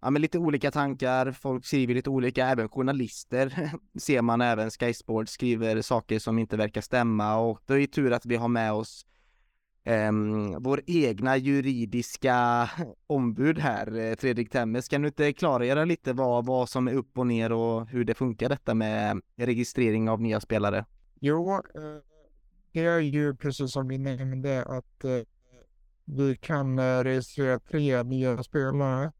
ja, men lite olika tankar, folk skriver lite olika, även journalister. Ser man även Sky Sports skriver saker som inte verkar stämma. Och det är ju tur att vi har med oss eh, vår egna juridiska ombud här, eh, Fredrik Temmes. Kan du inte klargöra lite vad, vad som är upp och ner och hur det funkar detta med registrering av nya spelare? Jo, eh, det är ju precis som vi nämnde att eh, vi kan eh, registrera tre nya spelare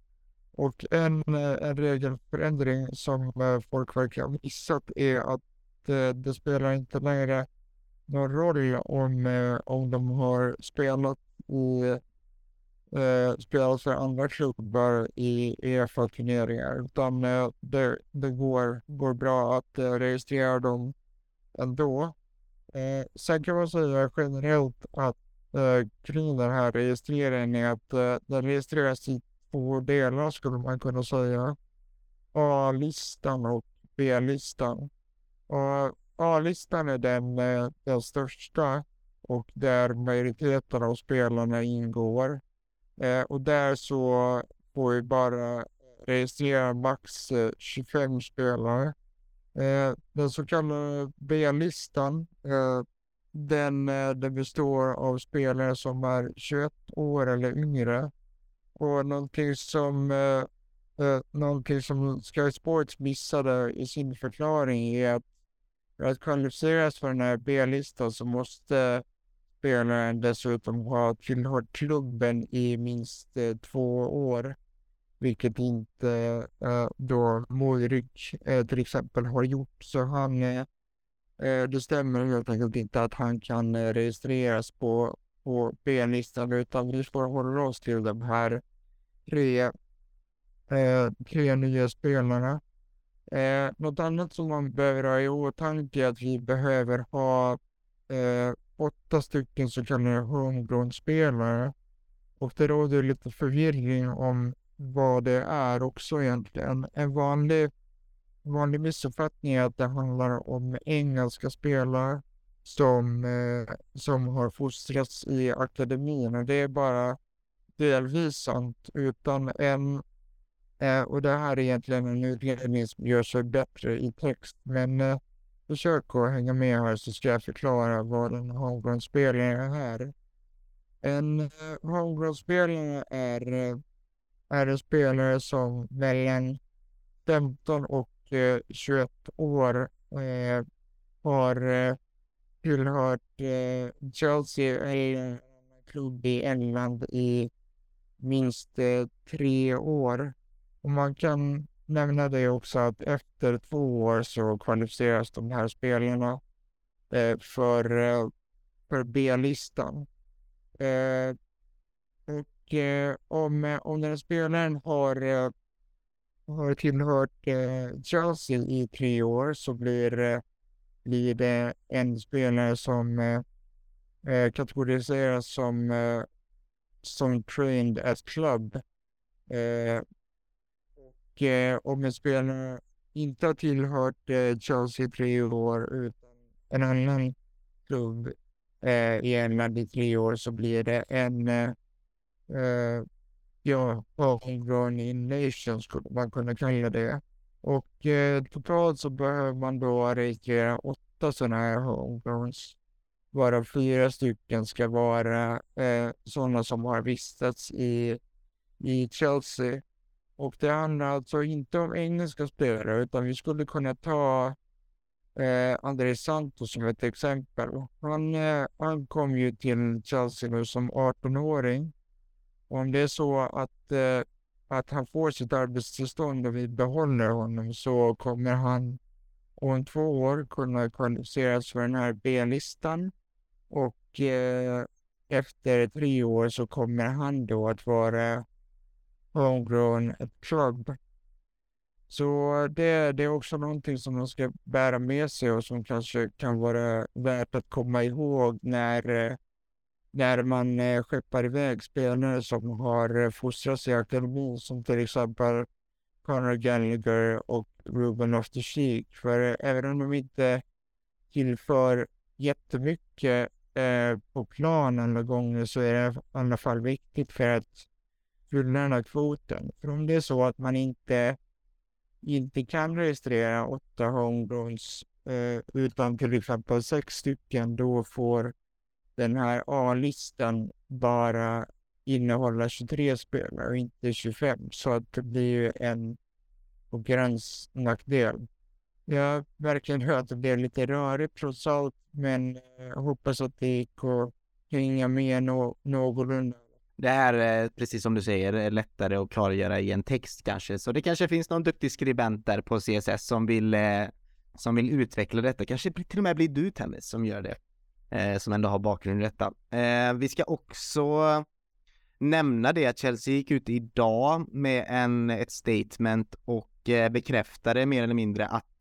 och en, eh, en regelförändring som eh, folk verkar ha missat är att eh, det spelar inte längre någon roll om, eh, om de har spelat i eh, spelas för andra klubbar i EFA-turneringar utan eh, det, det går, går bra att eh, registrera dem ändå. Eh, sen kan man säga generellt att eh, kring den här registreringen är att eh, den registreras i två delar skulle man kunna säga. A-listan och B-listan. A-listan är den, eh, den största och där majoriteten av spelarna ingår. Eh, och där så får vi bara registrera max eh, 25 spelare. Eh, den så kallade B-listan, eh, den, eh, den består av spelare som är 21 år eller yngre. Och någonting som, eh, någonting som Sky Sports missade i sin förklaring är att för att kvalificeras för den här B-listan så måste spelaren dessutom ha tillhört klubben i minst eh, två år. Vilket inte eh, då Mojrik eh, till exempel har gjort. Så han, eh, eh, det stämmer helt enkelt inte att han kan eh, registreras på, på B-listan utan vi får hålla oss till de här tre, eh, tre nya spelarna. Eh, något annat som man behöver ha i åtanke är att vi behöver ha eh, åtta stycken så kallade homegrown-spelare. Och det råder lite förvirring om vad det är också egentligen. En vanlig, vanlig missuppfattning är att det handlar om engelska spelare som, eh, som har fostrats i akademin. Och det är bara delvis sant. Utan en, eh, och det här är egentligen en utredning som gör sig bättre i text. Men eh, försök att hänga med här så ska jag förklara vad en homegrown-spelare är. En eh, homegrown-spelare är eh, är en spelare som mellan 15 och eh, 21 år eh, har eh, tillhört eh, Chelsea eller klubb i England i minst eh, tre år. Och man kan nämna det också att efter två år så kvalificeras de här spelarna eh, för, eh, för B-listan. Eh, och eh, om, eh, om den här spelaren har, eh, har tillhört eh, Chelsea i tre år så blir, eh, blir det en spelare som eh, eh kategoriseras som, eh, som trained as club. Eh, Eh, om en spelare inte har tillhört eh, Chelsea i tre år utan en annan klubb eh, i England i tre år så blir det en eh, eh, ja, homegrown in nation skulle man kunna kalla det. Och eh, totalt så behöver man då registrera åtta sådana här homegrowns. Varav fyra stycken ska vara eh, sådana som har vistats i, i Chelsea. Och det handlar alltså inte om engelska spelare utan vi skulle kunna ta eh, André Santos som ett exempel. Han, eh, han kom ju till Chelsea nu som 18-åring om det är så att, eh, att han får sitt arbetstillstånd och vi behåller honom så kommer han om två år kunna kvalificeras för den här B-listan. Och eh, efter tre år så kommer han då att vara homegrown club. Så det, det är också någonting som de ska bära med sig och som kanske kan vara värt att komma ihåg när när man eh, skeppar iväg spelare som har fostrats i akademin som till exempel Conor Gallagher och Ruben Loftus-Cheek. För eh, även om de inte tillför jättemycket eh, på plan alla gånger så är det i alla fall viktigt för att fylla den här kvoten. För om det är så att man inte, inte kan registrera åtta homegrowns eh, utan till exempel sex stycken, då får den här A-listan bara innehålla 23 spelare och inte 25. Så att det blir ju en konkurrensnackdel. Jag verkligen hör att det blev lite rörigt trots allt, men jag hoppas att det gick att hänga med no någorlunda. Det här är precis som du säger är lättare att klargöra i en text kanske, så det kanske finns någon duktig skribent där på CSS som vill eh, som vill utveckla detta. Kanske till och med blir du Tennis som gör det eh, som ändå har bakgrund i detta. Eh, vi ska också nämna det att Chelsea gick ut idag med en, ett statement och bekräftade mer eller mindre att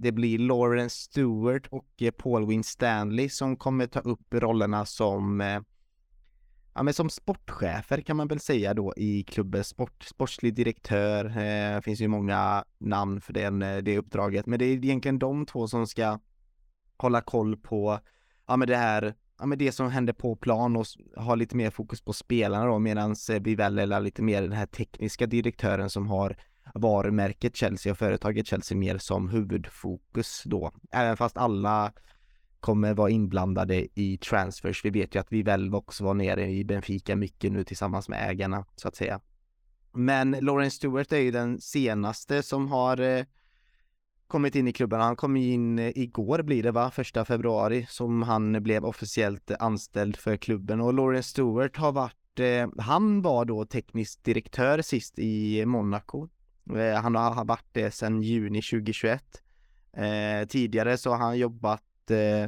det blir Lawrence Stewart och Paul Win Stanley som kommer ta upp rollerna som ja men som sportchefer kan man väl säga då i klubben, sport, sportslig direktör, eh, finns ju många namn för den, eh, det uppdraget, men det är egentligen de två som ska hålla koll på ja men det här, ja men det som händer på plan och ha lite mer fokus på spelarna då medans vi Bivell är lite mer den här tekniska direktören som har varumärket Chelsea och företaget Chelsea mer som huvudfokus då. Även fast alla kommer vara inblandade i transfers. Vi vet ju att vi väl också var nere i Benfica mycket nu tillsammans med ägarna så att säga. Men Lawrence Stewart är ju den senaste som har eh, kommit in i klubben. Han kom in eh, igår blir det va, första februari som han blev officiellt anställd för klubben och Lawrence Stewart har varit, eh, han var då teknisk direktör sist i Monaco. Eh, han har varit det sedan juni 2021. Eh, tidigare så har han jobbat eh,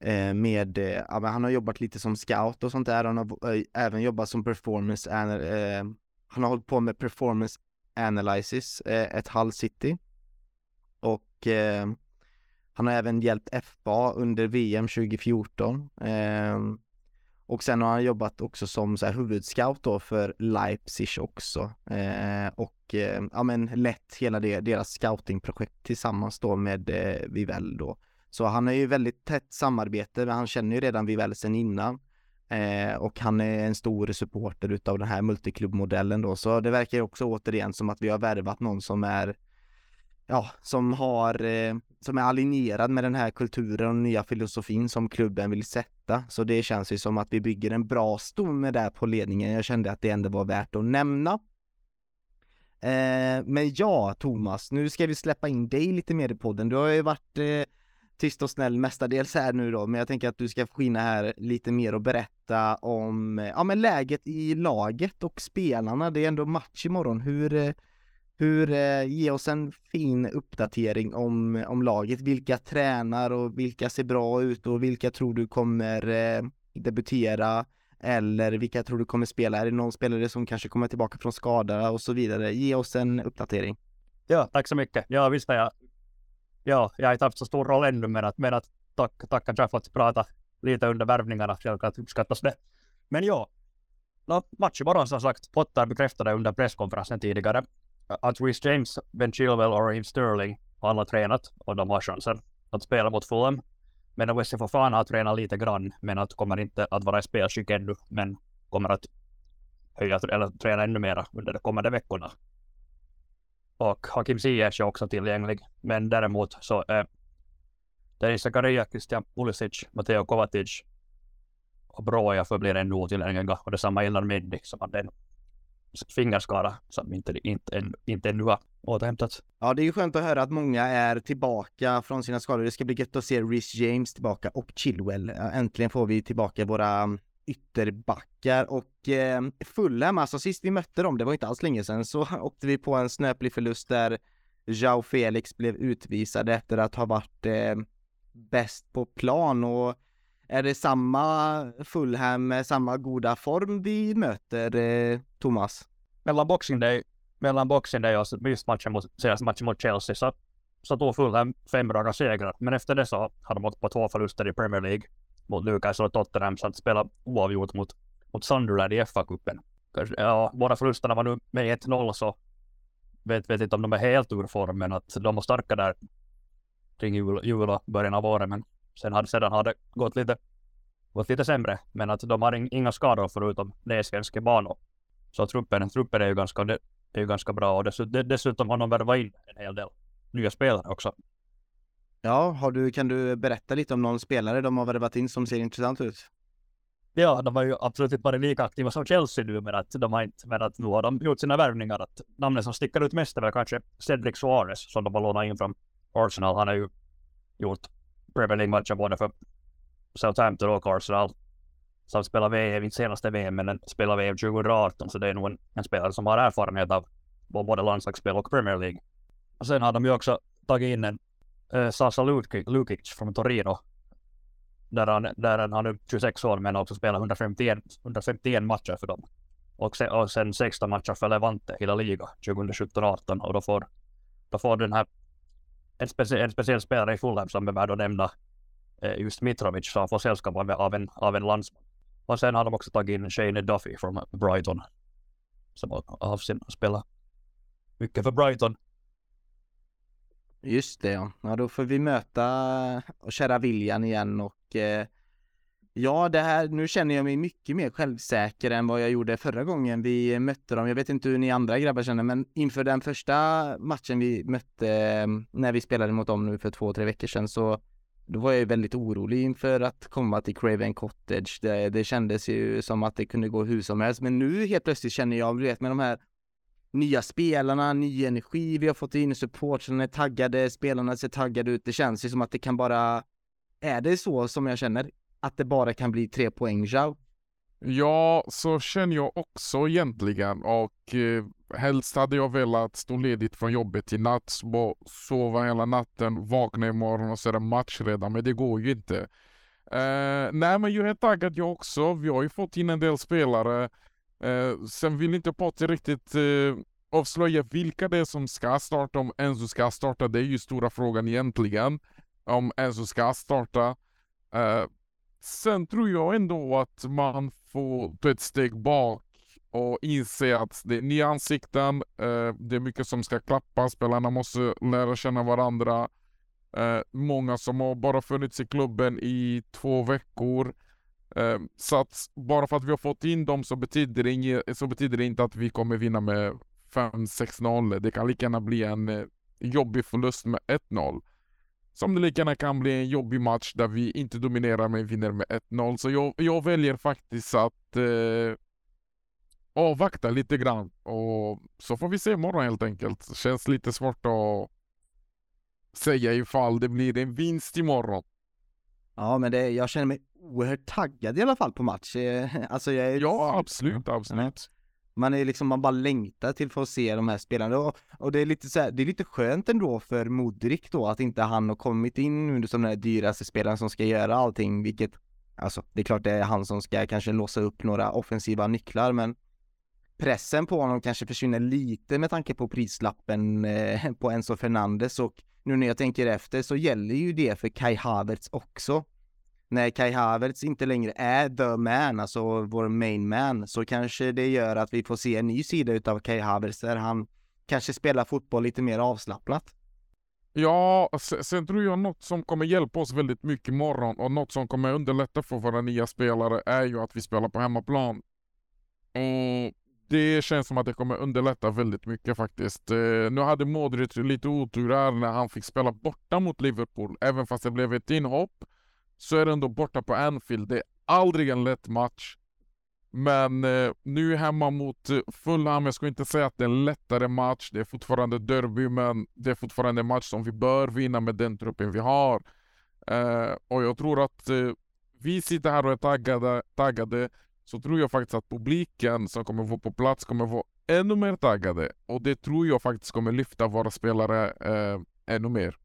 eh med, eh, ja, men han har jobbat lite som scout och sånt där. Han har eh, även jobbat som performance, eh, han har hållit på med performance analysis, ett Hull City och eh, han har även hjälpt FA under VM 2014. Eh, och sen har han jobbat också som så här, huvudscout då för Leipzig också. Eh, och eh, ja men lett hela det, deras scoutingprojekt tillsammans då med eh, Vivell då. Så han är ju väldigt tätt samarbete, men han känner ju redan Vivell sen innan. Eh, och han är en stor supporter utav den här multiklubbmodellen då, så det verkar också återigen som att vi har värvat någon som är ja, som har, eh, som är alinjerad med den här kulturen och nya filosofin som klubben vill sätta. Så det känns ju som att vi bygger en bra stomme där på ledningen. Jag kände att det ändå var värt att nämna. Eh, men ja, Thomas, nu ska vi släppa in dig lite mer i podden. Du har ju varit eh, tyst och snäll mestadels här nu då, men jag tänker att du ska skina här lite mer och berätta om, ja men läget i laget och spelarna. Det är ändå match imorgon. Hur, hur, eh, ge oss en fin uppdatering om, om laget. Vilka tränar och vilka ser bra ut och vilka tror du kommer eh, debutera? Eller vilka tror du kommer spela? Är det någon spelare som kanske kommer tillbaka från skada och så vidare? Ge oss en uppdatering. Ja, tack så mycket. Ja, visst är jag. Ja, jag har inte haft så stor roll ännu, men att, men att tack, tack att jag fått prata lite under värvningarna. Självklart uppskattas det. Men ja, no, match imorgon som sagt. Potter bekräftade under presskonferensen tidigare att Rhys James, Ben Chilwell och Raheem Sterling har alla tränat och de har chansen att spela mot Fulham. Men Wesley Fofana har tränat lite grann, men att kommer inte att vara i spelskick ännu, men kommer att höja eller träna ännu mera under de kommande veckorna. Och Hakim Ziyech är också tillgänglig, men däremot så är Denis Zakaria, Christian Pulisic, Matteo Kovacic och Broja förblir ännu otillgängliga och detsamma gäller Mendy som hade en fingerskada som inte, inte, inte ännu har återhämtats. Ja, det är ju skönt att höra att många är tillbaka från sina skador. Det ska bli gött att se Rhys James tillbaka och Chilwell. Äntligen får vi tillbaka våra ytterbackar och eh, Fulham, alltså sist vi mötte dem, det var inte alls länge sedan, så åkte vi på en snöplig förlust där Jao Felix blev utvisad efter att ha varit eh, bäst på plan och är det samma Fulham, med samma goda form vi möter, eh, Thomas? Mellan Boxing Day, mellan Boxing Day och just matchen mot, senaste matchen mot Chelsea så, så tog Fulham fem raka segrar. Men efter det så har de åkt på två förluster i Premier League mot Newcastle och Tottenham samt spela oavgjort mot, mot Sunderland i FA-cupen. Ja, båda förlusterna var nu med 1-0 så vet, vet inte om de är helt ur form, men att de var starka där kring jul, jul och början av året. Men Sen hade, sedan hade gått lite, gått lite sämre, men att de har inga skador förutom Nesvenske banor. Så truppen, truppen är ju ganska, det, är ju ganska bra och dessutom, dessutom har de värvat in en hel del nya spelare också. Ja, har du, kan du berätta lite om någon spelare de har värvat in som ser intressant ut? Ja, de har ju absolut inte varit lika aktiva som Chelsea nu, men att de har inte, men att nu har de gjort sina värvningar. Att namnet som sticker ut mest är väl kanske Cedric Suarez som de har lånat in från Arsenal. Han har ju gjort Premier League-matcher både för Southampton och Arsenal. Som spelar VM, inte senaste VM, men spelar VM 2018, så det är nog en, en spelare som har erfarenhet av både landslagsspel och Premier League. Och sen har de ju också tagit in en uh, Sasa Lukic, Lukic från Torino. Där han, där han är 26 år men också spelar 151, 151 matcher för dem. Och sen, och sen 16 matcher för Levante hela liga 2017-18 och då får, då får den här en, specie en speciell spelare i Fulham som är värd att nämna eh, just Mitrovic som får sällskap av, av, en, av en landsman. Och sen har de också tagit in Shane Duffy från Brighton som har spelat mycket för Brighton. Just det ja. ja, då får vi möta kära Viljan igen och eh, Ja, det här, nu känner jag mig mycket mer självsäker än vad jag gjorde förra gången vi mötte dem. Jag vet inte hur ni andra grabbar känner, men inför den första matchen vi mötte eh, när vi spelade mot dem nu för två, tre veckor sedan så då var jag ju väldigt orolig inför att komma till Craven Cottage. Det, det kändes ju som att det kunde gå hur som helst, men nu helt plötsligt känner jag, du vet med de här nya spelarna, ny energi vi har fått in, supportrarna är taggade, spelarna ser taggade ut. Det känns ju som att det kan bara, är det så som jag känner? Att det bara kan bli tre poäng, Zhao? Ja, så känner jag också egentligen och eh, helst hade jag velat stå ledigt från jobbet i natt, sova hela natten, vakna imorgon och så är det match redan, men det går ju inte. Eh, nej, men jag är taggad jag också. Vi har ju fått in en del spelare. Eh, sen vill inte Potter riktigt eh, avslöja vilka det är som ska starta, om Enzo ska starta. Det är ju stora frågan egentligen. Om Enzo ska starta. Eh, sen tror jag ändå att man får ta ett steg bak och inse att det är nya ansikten, eh, det är mycket som ska klappa, spelarna måste lära känna varandra. Eh, många som har bara funnits i klubben i två veckor. Ehm, så att bara för att vi har fått in dem så betyder det, inget, så betyder det inte att vi kommer vinna med 5-6-0. Det kan lika gärna bli en eh, jobbig förlust med 1-0. Som det lika gärna kan bli en jobbig match där vi inte dominerar men vinner med 1-0. Så jag, jag väljer faktiskt att eh, avvakta lite grann och så får vi se imorgon helt enkelt. Känns lite svårt att säga ifall det blir en vinst imorgon. Ja, men det, jag känner mig oerhört taggad i alla fall på match. Eh, alltså jag är... Ja, absolut, absolut. Man är liksom, man bara längtar till för att se de här spelarna och, och det är lite så här, det är lite skönt ändå för Modric då att inte han har kommit in som den här dyraste spelaren som ska göra allting, vilket Alltså, det är klart det är han som ska kanske låsa upp några offensiva nycklar, men pressen på honom kanske försvinner lite med tanke på prislappen eh, på Enzo Fernandes och nu när jag tänker efter så gäller ju det för Kai Havertz också. När Kai Havertz inte längre är the man, alltså vår main man, så kanske det gör att vi får se en ny sida utav Kai Havertz där han kanske spelar fotboll lite mer avslappnat. Ja, sen tror jag något som kommer hjälpa oss väldigt mycket imorgon och något som kommer underlätta för våra nya spelare är ju att vi spelar på hemmaplan. Och det känns som att det kommer underlätta väldigt mycket faktiskt. Eh, nu hade Modric lite otur här när han fick spela borta mot Liverpool. Även fast det blev ett inhopp så är det ändå borta på Anfield. Det är aldrig en lätt match. Men eh, nu hemma mot eh, Fulham, jag skulle inte säga att det är en lättare match. Det är fortfarande derby, men det är fortfarande en match som vi bör vinna med den truppen vi har. Eh, och jag tror att eh, vi sitter här och är taggade, taggade så tror jag faktiskt att publiken som kommer vara på plats kommer vara ännu mer taggade. Och det tror jag faktiskt kommer lyfta våra spelare eh, ännu mer.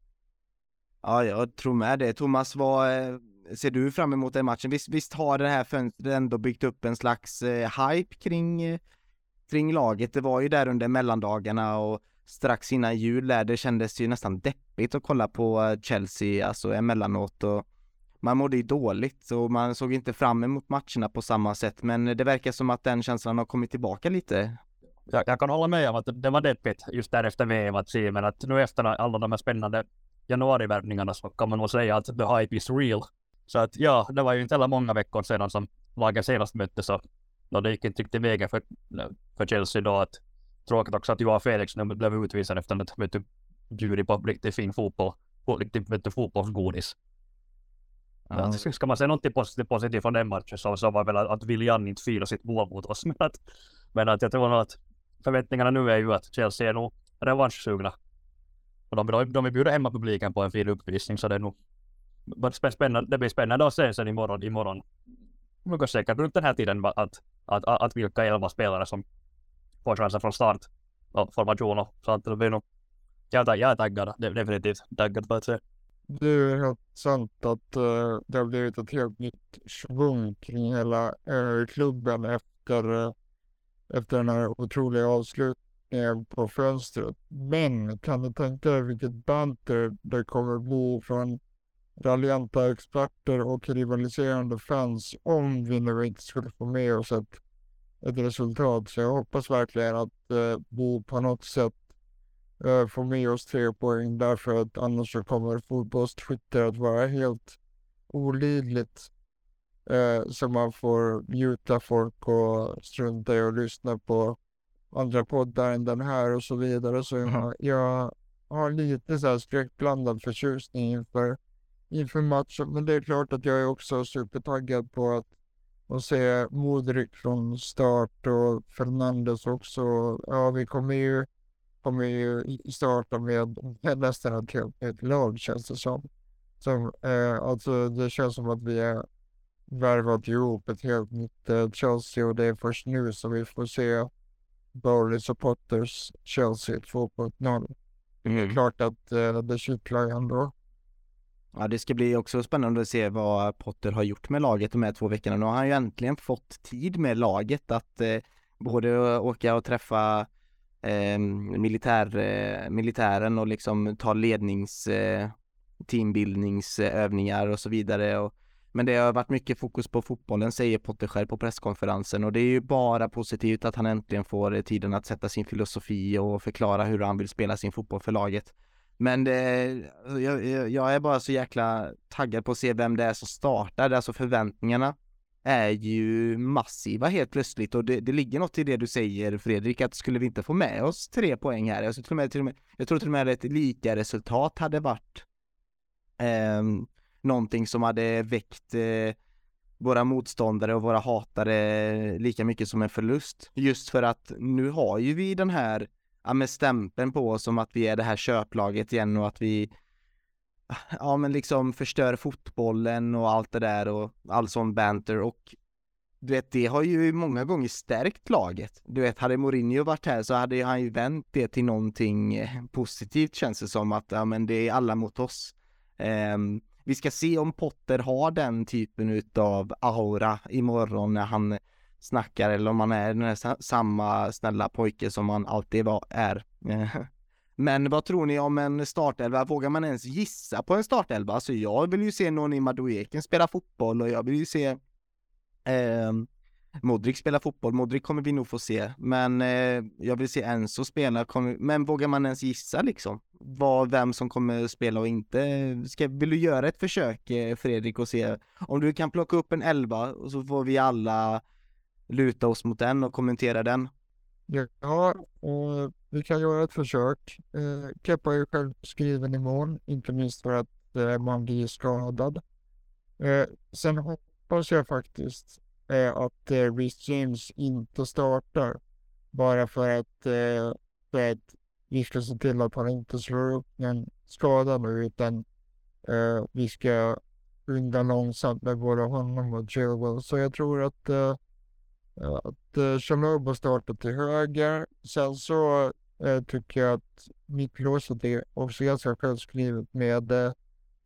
Ja, jag tror med det. Thomas, vad eh, ser du fram emot den matchen? Visst, visst har det här fönstret ändå byggt upp en slags eh, hype kring, eh, kring laget? Det var ju där under mellandagarna och strax innan jul där det kändes ju nästan deppigt att kolla på eh, Chelsea, alltså emellanåt och man mådde ju dåligt och man såg inte fram emot matcherna på samma sätt. Men det verkar som att den känslan har kommit tillbaka lite. Jag, jag kan hålla med om att det var deppigt just där efter VM att se, men att nu efter alla de här spännande januarivärvningarna så kan man nog säga att the hype is real. Så att ja, det var ju inte heller många veckor sedan som lagen senast möttes så no, det gick inte riktigt vägen för, för Chelsea då att tråkigt också att Johan Felix nu blev utvisad efter att vet du, bjudit på riktigt fin fotboll, riktigt vet du, fotbollsgodis. Ja. Ska man säga något positivt, positivt från den matchen så, så var väl att, att William inte firade sitt mål mot oss. Men att, men att jag tror nog att förväntningarna nu är ju att Chelsea är nog revanschsugna. Och de, de, de bjuder hemmapubliken på en fin uppvisning så det är nog spännande, det blir spännande att se sen imorgon. imorgon. Vi går säkert runt den här tiden att, att, att, att vilka elva spelare som får chansen från start och formation och sånt. Det blir nog, jag, jag är taggad, definitivt taggad på att se. Det är helt sant att uh, det har blivit ett helt nytt svung kring hela uh, klubben efter, uh, efter den här otroliga eld på fönstret. Men kan du tänka dig vilket banter det kommer bli från raljanta experter och rivaliserande fans om vi nu inte skulle få med oss ett, ett resultat. Så jag hoppas verkligen att eh, vi på något sätt eh, får med oss tre poäng därför att annars så kommer fotbollstwitter att vara helt olidligt. Eh, så man får mjuta folk och strunta i att lyssna på andra poddar än den här och så vidare. Så jag, jag har lite så här skräckblandad förtjusning inför, inför matchen. Men det är klart att jag är också supertaggad på att, att se Modric från start och Fernandes också. Ja, vi kommer ju, kommer ju starta med, med nästan ett helt nytt lag känns det som. som eh, alltså det känns som att vi är värvat ihop ett helt nytt eh, Chelsea och det är först nu som vi får se Bowleys och Potters Chelsea 2.0. Det är klart att eh, det kittlar ändå. Ja, det ska bli också spännande att se vad Potter har gjort med laget de här två veckorna. Nu har han ju äntligen fått tid med laget att eh, både åka och träffa eh, militär, eh, militären och liksom ta lednings eh, teambildningsövningar och så vidare. Och, men det har varit mycket fokus på fotbollen säger Potter själv på presskonferensen och det är ju bara positivt att han äntligen får eh, tiden att sätta sin filosofi och förklara hur han vill spela sin fotboll för laget. Men det, alltså, jag, jag är bara så jäkla taggad på att se vem det är som startar, alltså förväntningarna är ju massiva helt plötsligt och det, det ligger något i det du säger Fredrik att skulle vi inte få med oss tre poäng här, jag tror till och med, till och med, jag tror till och med att ett lika resultat hade varit eh, någonting som hade väckt eh, våra motståndare och våra hatare lika mycket som en förlust. Just för att nu har ju vi den här, ja med stämpeln på oss om att vi är det här köplaget igen och att vi ja men liksom förstör fotbollen och allt det där och all sån banter och du vet, det har ju många gånger stärkt laget. Du vet, hade Mourinho varit här så hade han ju vänt det till någonting eh, positivt känns det som att, ja men det är alla mot oss. Um, vi ska se om Potter har den typen utav aura imorgon när han snackar eller om han är den här samma snälla pojke som han alltid var, är. Men vad tror ni om en startelva? Vågar man ens gissa på en startelva? Alltså jag vill ju se någon i Madueken spela fotboll och jag vill ju se eh, Modric spelar fotboll, Modric kommer vi nog få se, men eh, jag vill se Enzo spela, kommer, men vågar man ens gissa liksom? Vad, vem som kommer spela och inte? Ska, vill du göra ett försök eh, Fredrik och se om du kan plocka upp en elva och så får vi alla luta oss mot den och kommentera den? Ja, och vi kan göra ett försök. Eh, Keppa är ju självskriven i mål, inte minst för att eh, man blir skadad. Eh, sen hoppas jag faktiskt eh, att eh, Rhys James inte startar. Bara för att, eh, för att vi ska se till att han inte slår upp någon skada nu utan eh, vi ska skynda långsamt med både honom och Chilwell. Så jag tror att, eh, att eh, startar till höger. Sen så eh, tycker jag att mittlåset är också ganska självskrivet med eh,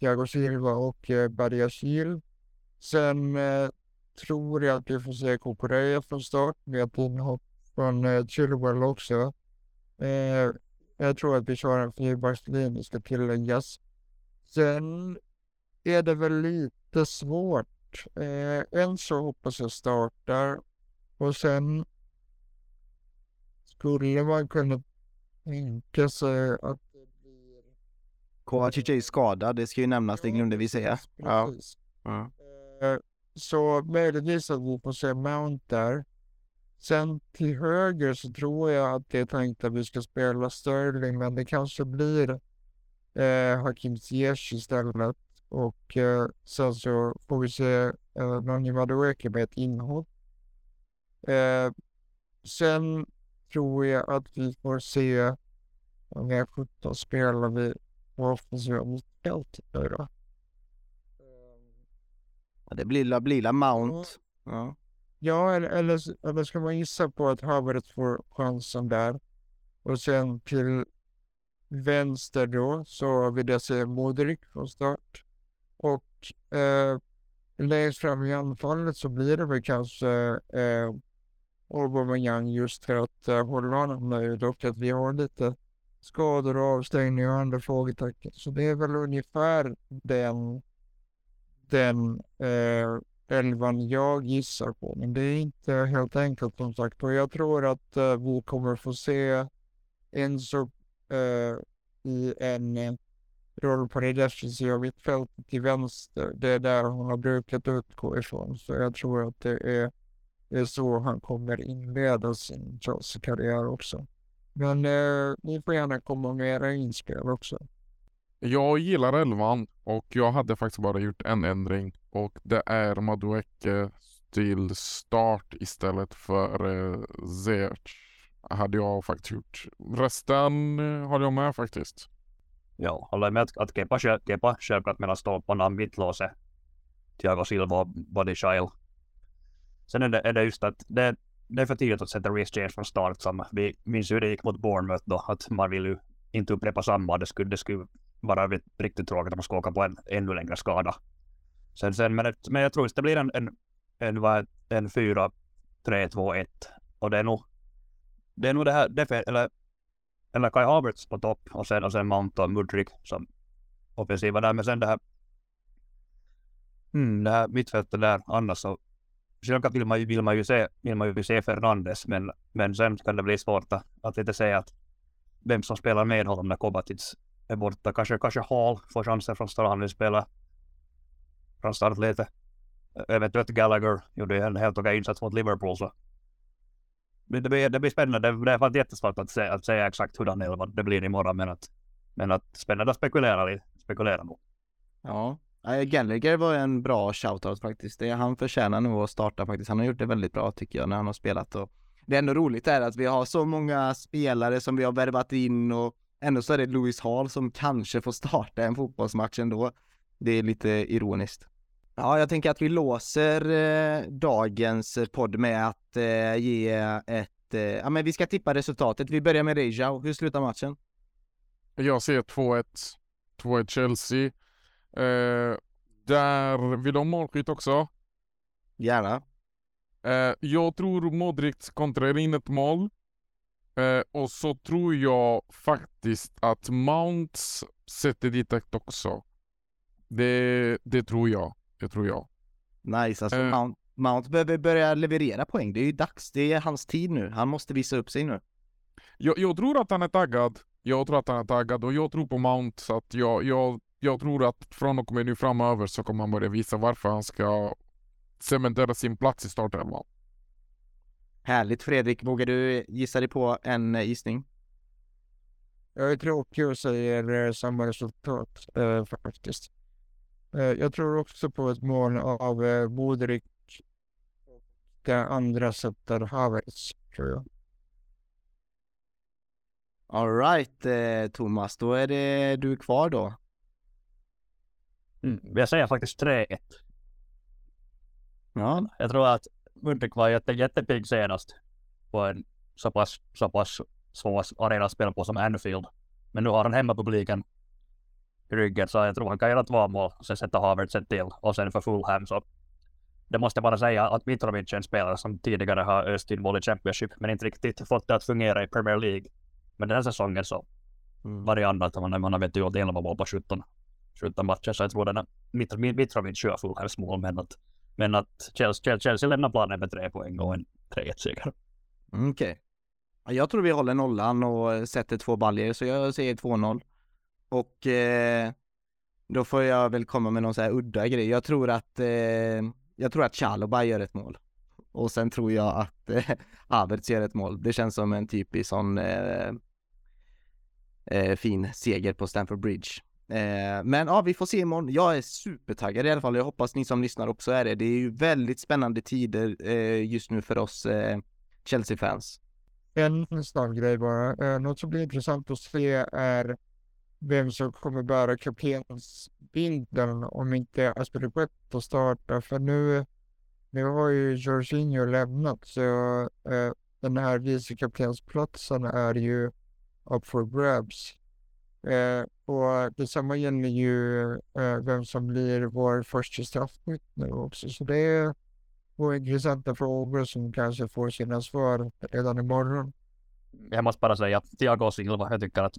Thiago Silva och eh, Badiashil. Sen eh, tror jag att vi får se Kokorea från start med ett inhopp från eh, Chilwell också. Eh, jag tror att vi kör en fyrbackslinje ska tilläggas. Sen är det väl lite svårt. Eh, en så hoppas jag startar och sen skulle man kunna tänka sig att det blir... Kovacic är skadad, det ska ju nämnas, det glömde vi säga. Ja. ja. Så möjligtvis att vi får se Mount där. Sen till höger så tror jag att det är tänkt att vi ska spela Sterling, men det kanske blir eh, Hakim Ziyech istället. Och eh, sen så får vi se eh, Nani Madueke med ett inhopp. Eh, sen tror jag att vi får se, om jag 17 spelar vi på offensiva mittfältet nu då. Det blir, blir Mount. Ja. Ja, eller, eller, eller ska man gissa på att Havertz får chansen där. Och sen till vänster då så vill jag se Modric från start. Och eh, längst fram i anfallet så blir det väl kanske eh, Aubameyang just för att eh, hålla honom nöjd och att vi har lite skador och avstängningar och andra frågetecken. Så det är väl ungefär den, den eh, elvan jag gissar på. Men det är inte helt enkelt som sagt. Och jag tror att eh, vi kommer få se Enzo eh, i en eh, roll på det defensiva mittfältet till vänster. Det är där hon har brukat utgå ifrån. Så jag tror att det är, det är så han kommer inleda sin Chelsea-karriär också. Men eh, ni får gärna komma med era inspel också. Jag gillar elvan och jag hade faktiskt bara gjort en ändring och det är Madueke till start istället för eh, Ziyech. Hade jag faktiskt gjort. Resten eh, håller jag med faktiskt. Ja, håller med att, Kepa, Kepa självklart mellan stolparna, mittlåset, Thiago Silva och Body Shile. Sen är det, är det just att det, det är för tidigt att sätta Reece James från start. Som vi minns hur det gick mot Bournemouth då, att man vill ju inte upprepa samma. Det skulle, det skulle vara riktigt tråkigt att man ska åka på en ännu längre skada. Sen, sen, men, ett- men jag tror att det blir en, en, en, vad, en 4, 3, 2, 1. Och det är nog det är nog det här, det defe, eller, eller Kai Havertz på topp och sen, och sen Mount och Mudrik som offensiva där. Men sen det här, mm, det här mittfältet där annars så självklart vill man ju, vill man ju se, vill man ju se Fernandes men, men sen kan det bli svårt att, att lite säga att vem som spelar med honom när Kovacic är borta. Kanske, kanske Hall får chansen från start. Han spela från start lite. Eventuellt Gallagher gjorde en helt okej insats mot Liverpool så det, det, blir, det blir spännande. Det, det är faktiskt jättesvårt att, säga, att säga exakt hurdan elva det blir imorgon men att, men att spännande att spekulera lite. Spekulera nog. Ja, Gallagher var en bra shoutout faktiskt. Det, han förtjänar nog att starta faktiskt. Han har gjort det väldigt bra tycker jag när han har spelat och det är ändå roligt är att vi har så många spelare som vi har värvat in och ändå så är det Louis Hall som kanske får starta en fotbollsmatch ändå. Det är lite ironiskt. Ja, jag tänker att vi låser eh, dagens podd med att eh, ge ett, eh, ja men vi ska tippa resultatet. Vi börjar med Rejao. Hur slutar matchen? Jag ser 2-1. 2-1 Chelsea. Eh, där vill de målskytt också. Gärna. Eh, jag tror Modric kontrar in ett mål. Eh, och så tror jag faktiskt att Mount sätter dit också. Det, det tror jag. Det tror jag. Nice, alltså Eh. Mount, Mount behöver börja leverera poäng. Det är ju dags. Det är hans tid nu. Han måste visa upp sig nu. Jag, jag tror att han är taggad. Jag tror att han är taggad och jag tror på Mount. Så att jag, jag, jag tror att från och med nu framöver så kommer han börja visa varför han ska cementera sin plats i startelvan. Härligt Fredrik, vågar du gissa dig på en eh, gissning? Jag är tråkig och säger eh, samma resultat eh, faktiskt. Eh, jag tror också på ett mål av eh, Modric. Och Det andra sätter Havertz, tror jag. Alright eh, Thomas, då är det du kvar då. Mm. Jag säger faktiskt 3-1. Ja, Jag tror att Mudryk var jätte, jättepigg senast på en så pass, så pass svår arena att spela på som Anfield. Men nu har han hemmapubliken i ryggen så jag tror han kan göra två mål och sen sätta Havertz ett till och sen för Fulham så det måste jag bara säga att Mitrovic är en spelare som tidigare har öst in mål i Championship men inte riktigt fått det att fungera i Premier League. Men den här säsongen så mm. varje annat man, man har vet gjort 11 mål på 17, 17 matcher så jag tror den här Mit- Mit- Mitrovic kör Fulhams mål men att men att Chelsea, Chelsea, lämnar planen med tre poäng och en 3-1 seger. Okej. Okay. Jag tror vi håller nollan och sätter två baljer, så jag säger 2-0. Och eh, då får jag väl komma med någon så här udda grej. Jag tror att, eh, jag tror att Chalobah gör ett mål. Och sen tror jag att eh, Havertz gör ett mål. Det känns som en typisk sån eh, eh, fin seger på Stamford Bridge. Eh, men ja, vi får se imorgon. Jag är supertaggad i alla fall. Jag hoppas ni som lyssnar också är det. Det är ju väldigt spännande tider eh, just nu för oss eh, Chelsea-fans. En snabb grej bara. Eh, något som blir intressant att se är vem som kommer bära kaptensbilden om inte Aspilicueta startar. För nu, nu har ju Jorginho lämnat så eh, den här vicekaptensplatsen är ju up for grabs. Eh, och detsamma gäller ju eh, vem som blir vår första straffskytt nu också. Så det är två intressanta frågor som kanske får sina svar redan imorgon. Jag måste bara säga att Thiago Silva, jag tycker att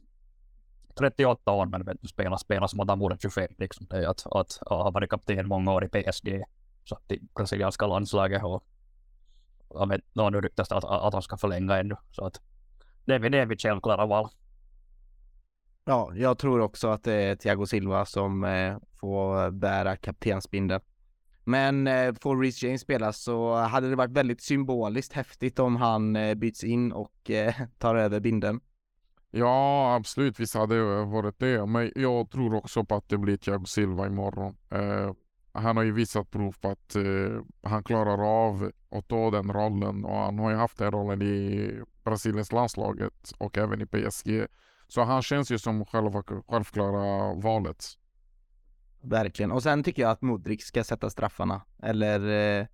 38 år men vet du, spelar, spelar som att han vore 25 liksom. Det är att, att han har varit kapten många år i PSG. Så att i brasilianska landslaget och jag vet, nu ryktas det att, att han ska förlänga ännu. Så att det är, det är mitt självklara val. Ja, jag tror också att det är Thiago Silva som eh, får bära kaptensbindeln. Men eh, får Reece James spela så hade det varit väldigt symboliskt häftigt om han eh, byts in och tar över binden. Ja, absolut. Visst hade det varit det. Men jag tror också på att det blir Thiago Silva imorgon. Eh, han har ju visat prov på att eh, han klarar av att ta den rollen och han har ju haft den rollen i Brasiliens landslaget och även i PSG. Så han känns ju som själva, självklara valet. Verkligen. Och sen tycker jag att Modric ska sätta straffarna. Eller eh,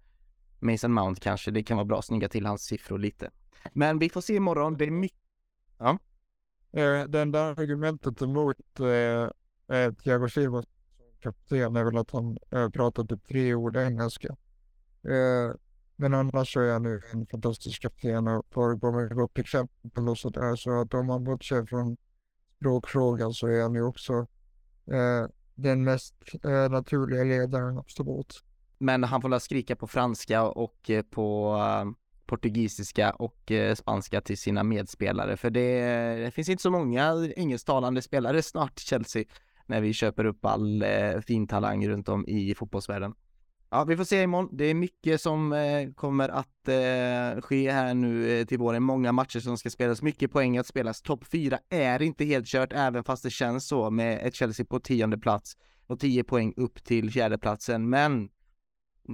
Mason Mount kanske. Det kan vara bra att snygga till hans siffror lite. Men vi får se imorgon. Det är mycket... Ja. Eh, det enda argumentet emot eh, eh, Thiago Silva som kapten är väl att han eh, pratar typ tre ord engelska. Eh, men annars så är han nu en fantastisk kapten och föregår med gott exempel och sådär. Så att om man bortser från språkfrågan så är han ju också eh, den mest eh, naturliga ledaren absolut. Men han får väl skrika på franska och eh, på eh, portugisiska och eh, spanska till sina medspelare. För det, det, finns inte så många engelsktalande spelare snart Chelsea när vi köper upp all eh, fin talang runt om i fotbollsvärlden. Ja, vi får se imorgon. Det är mycket som eh, kommer att eh, ske här nu eh, till våren. Många matcher som ska spelas, mycket poäng att spelas. Topp 4 är inte helt kört, även fast det känns så med ett Chelsea på tionde plats och 10 poäng upp till fjärdeplatsen. Men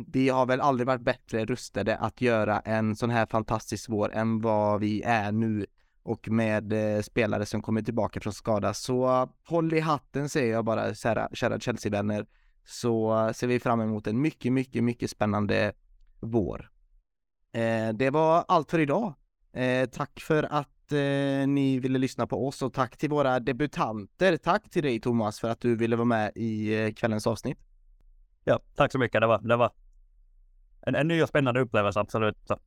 vi har väl aldrig varit bättre rustade att göra en sån här fantastisk vår än vad vi är nu och med eh, spelare som kommer tillbaka från skada. Så håll i hatten säger jag bara, kära, kära Chelsea-vänner så eh, ser vi fram emot en mycket, mycket, mycket spännande vår. Eh, det var allt för idag. Eh, tack för att ni ville lyssna på oss och tack till våra debutanter. Tack till dig Thomas för att du ville vara med i kvällens avsnitt. Ja, tack så mycket. Det var, det var en, en ny och spännande upplevelse, absolut. Så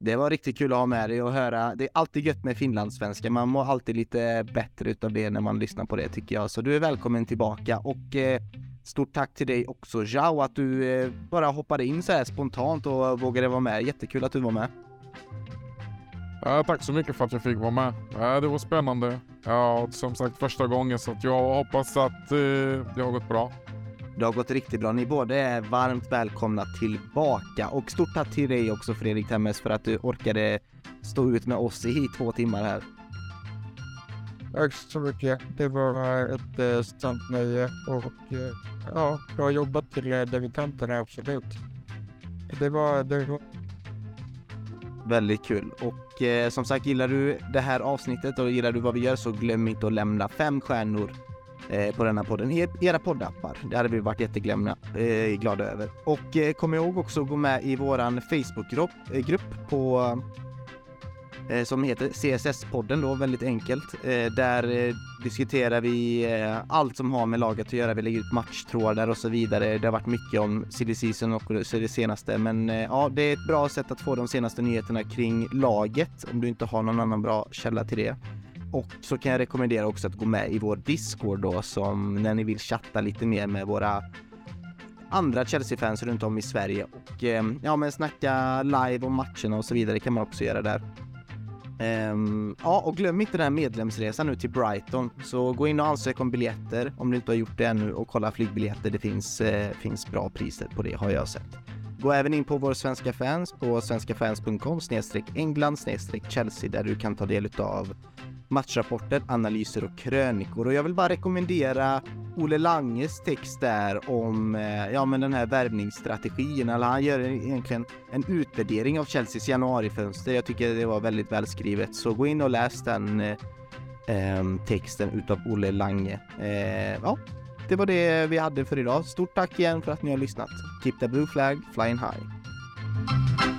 det var riktigt kul att ha med dig och höra. Det är alltid gött med finlandssvenska. Man mår alltid lite bättre utav det när man lyssnar på det tycker jag. Så du är välkommen tillbaka och eh, stort tack till dig också Jao att du eh, bara hoppade in så här spontant och vågade vara med. Jättekul att du var med. Ja, tack så mycket för att jag fick vara med. Ja, det var spännande. Ja, som sagt första gången så att jag hoppas att eh, det har gått bra. Det har gått riktigt bra. Ni båda är varmt välkomna tillbaka och stort tack till dig också Fredrik Temmes för att du orkade stå ut med oss i två timmar här. Tack så mycket. Det var ett eh, sant nöje och eh, ja, bra jobbat till debutanterna absolut. Det var, det var... Väldigt kul och eh, som sagt gillar du det här avsnittet och gillar du vad vi gör så glöm inte att lämna fem stjärnor Eh, på denna podden i era poddappar. Det hade vi varit jätteglada eh, glada över. Och eh, kom ihåg också att gå med i våran Facebookgrupp eh, grupp på eh, som heter CSS-podden då, väldigt enkelt. Eh, där diskuterar vi allt som har med laget att göra. Vi lägger ut matchtrådar och så vidare. Det har varit mycket om silly season och det senaste, men ja, det är ett bra sätt att få de senaste nyheterna kring laget om du inte har någon annan bra källa till det. Och så kan jag rekommendera också att gå med i vår Discord då som när ni vill chatta lite mer med våra andra Chelsea-fans runt om i Sverige och eh, ja men snacka live om matcherna och så vidare kan man också göra där. Um, ja, och glöm inte den här medlemsresan nu till Brighton. Så gå in och ansök om biljetter om du inte har gjort det ännu och kolla flygbiljetter. Det finns, eh, finns bra priser på det har jag sett. Gå även in på vår svenska fans på svenskafans.com snedstreck England snedstreck Chelsea där du kan ta del av matchrapporter, analyser och krönikor. Och jag vill bara rekommendera Olle Langes text där om eh, ja, men den här värvningsstrategin. Eller han gör egentligen en utvärdering av Chelseas januarifönster. Jag tycker det var väldigt välskrivet. Så gå in och läs den eh, ehm, texten utav Olle Lange. Eh, ja, det var det vi hade för idag. Stort tack igen för att ni har lyssnat. Keep the blue flag flying high.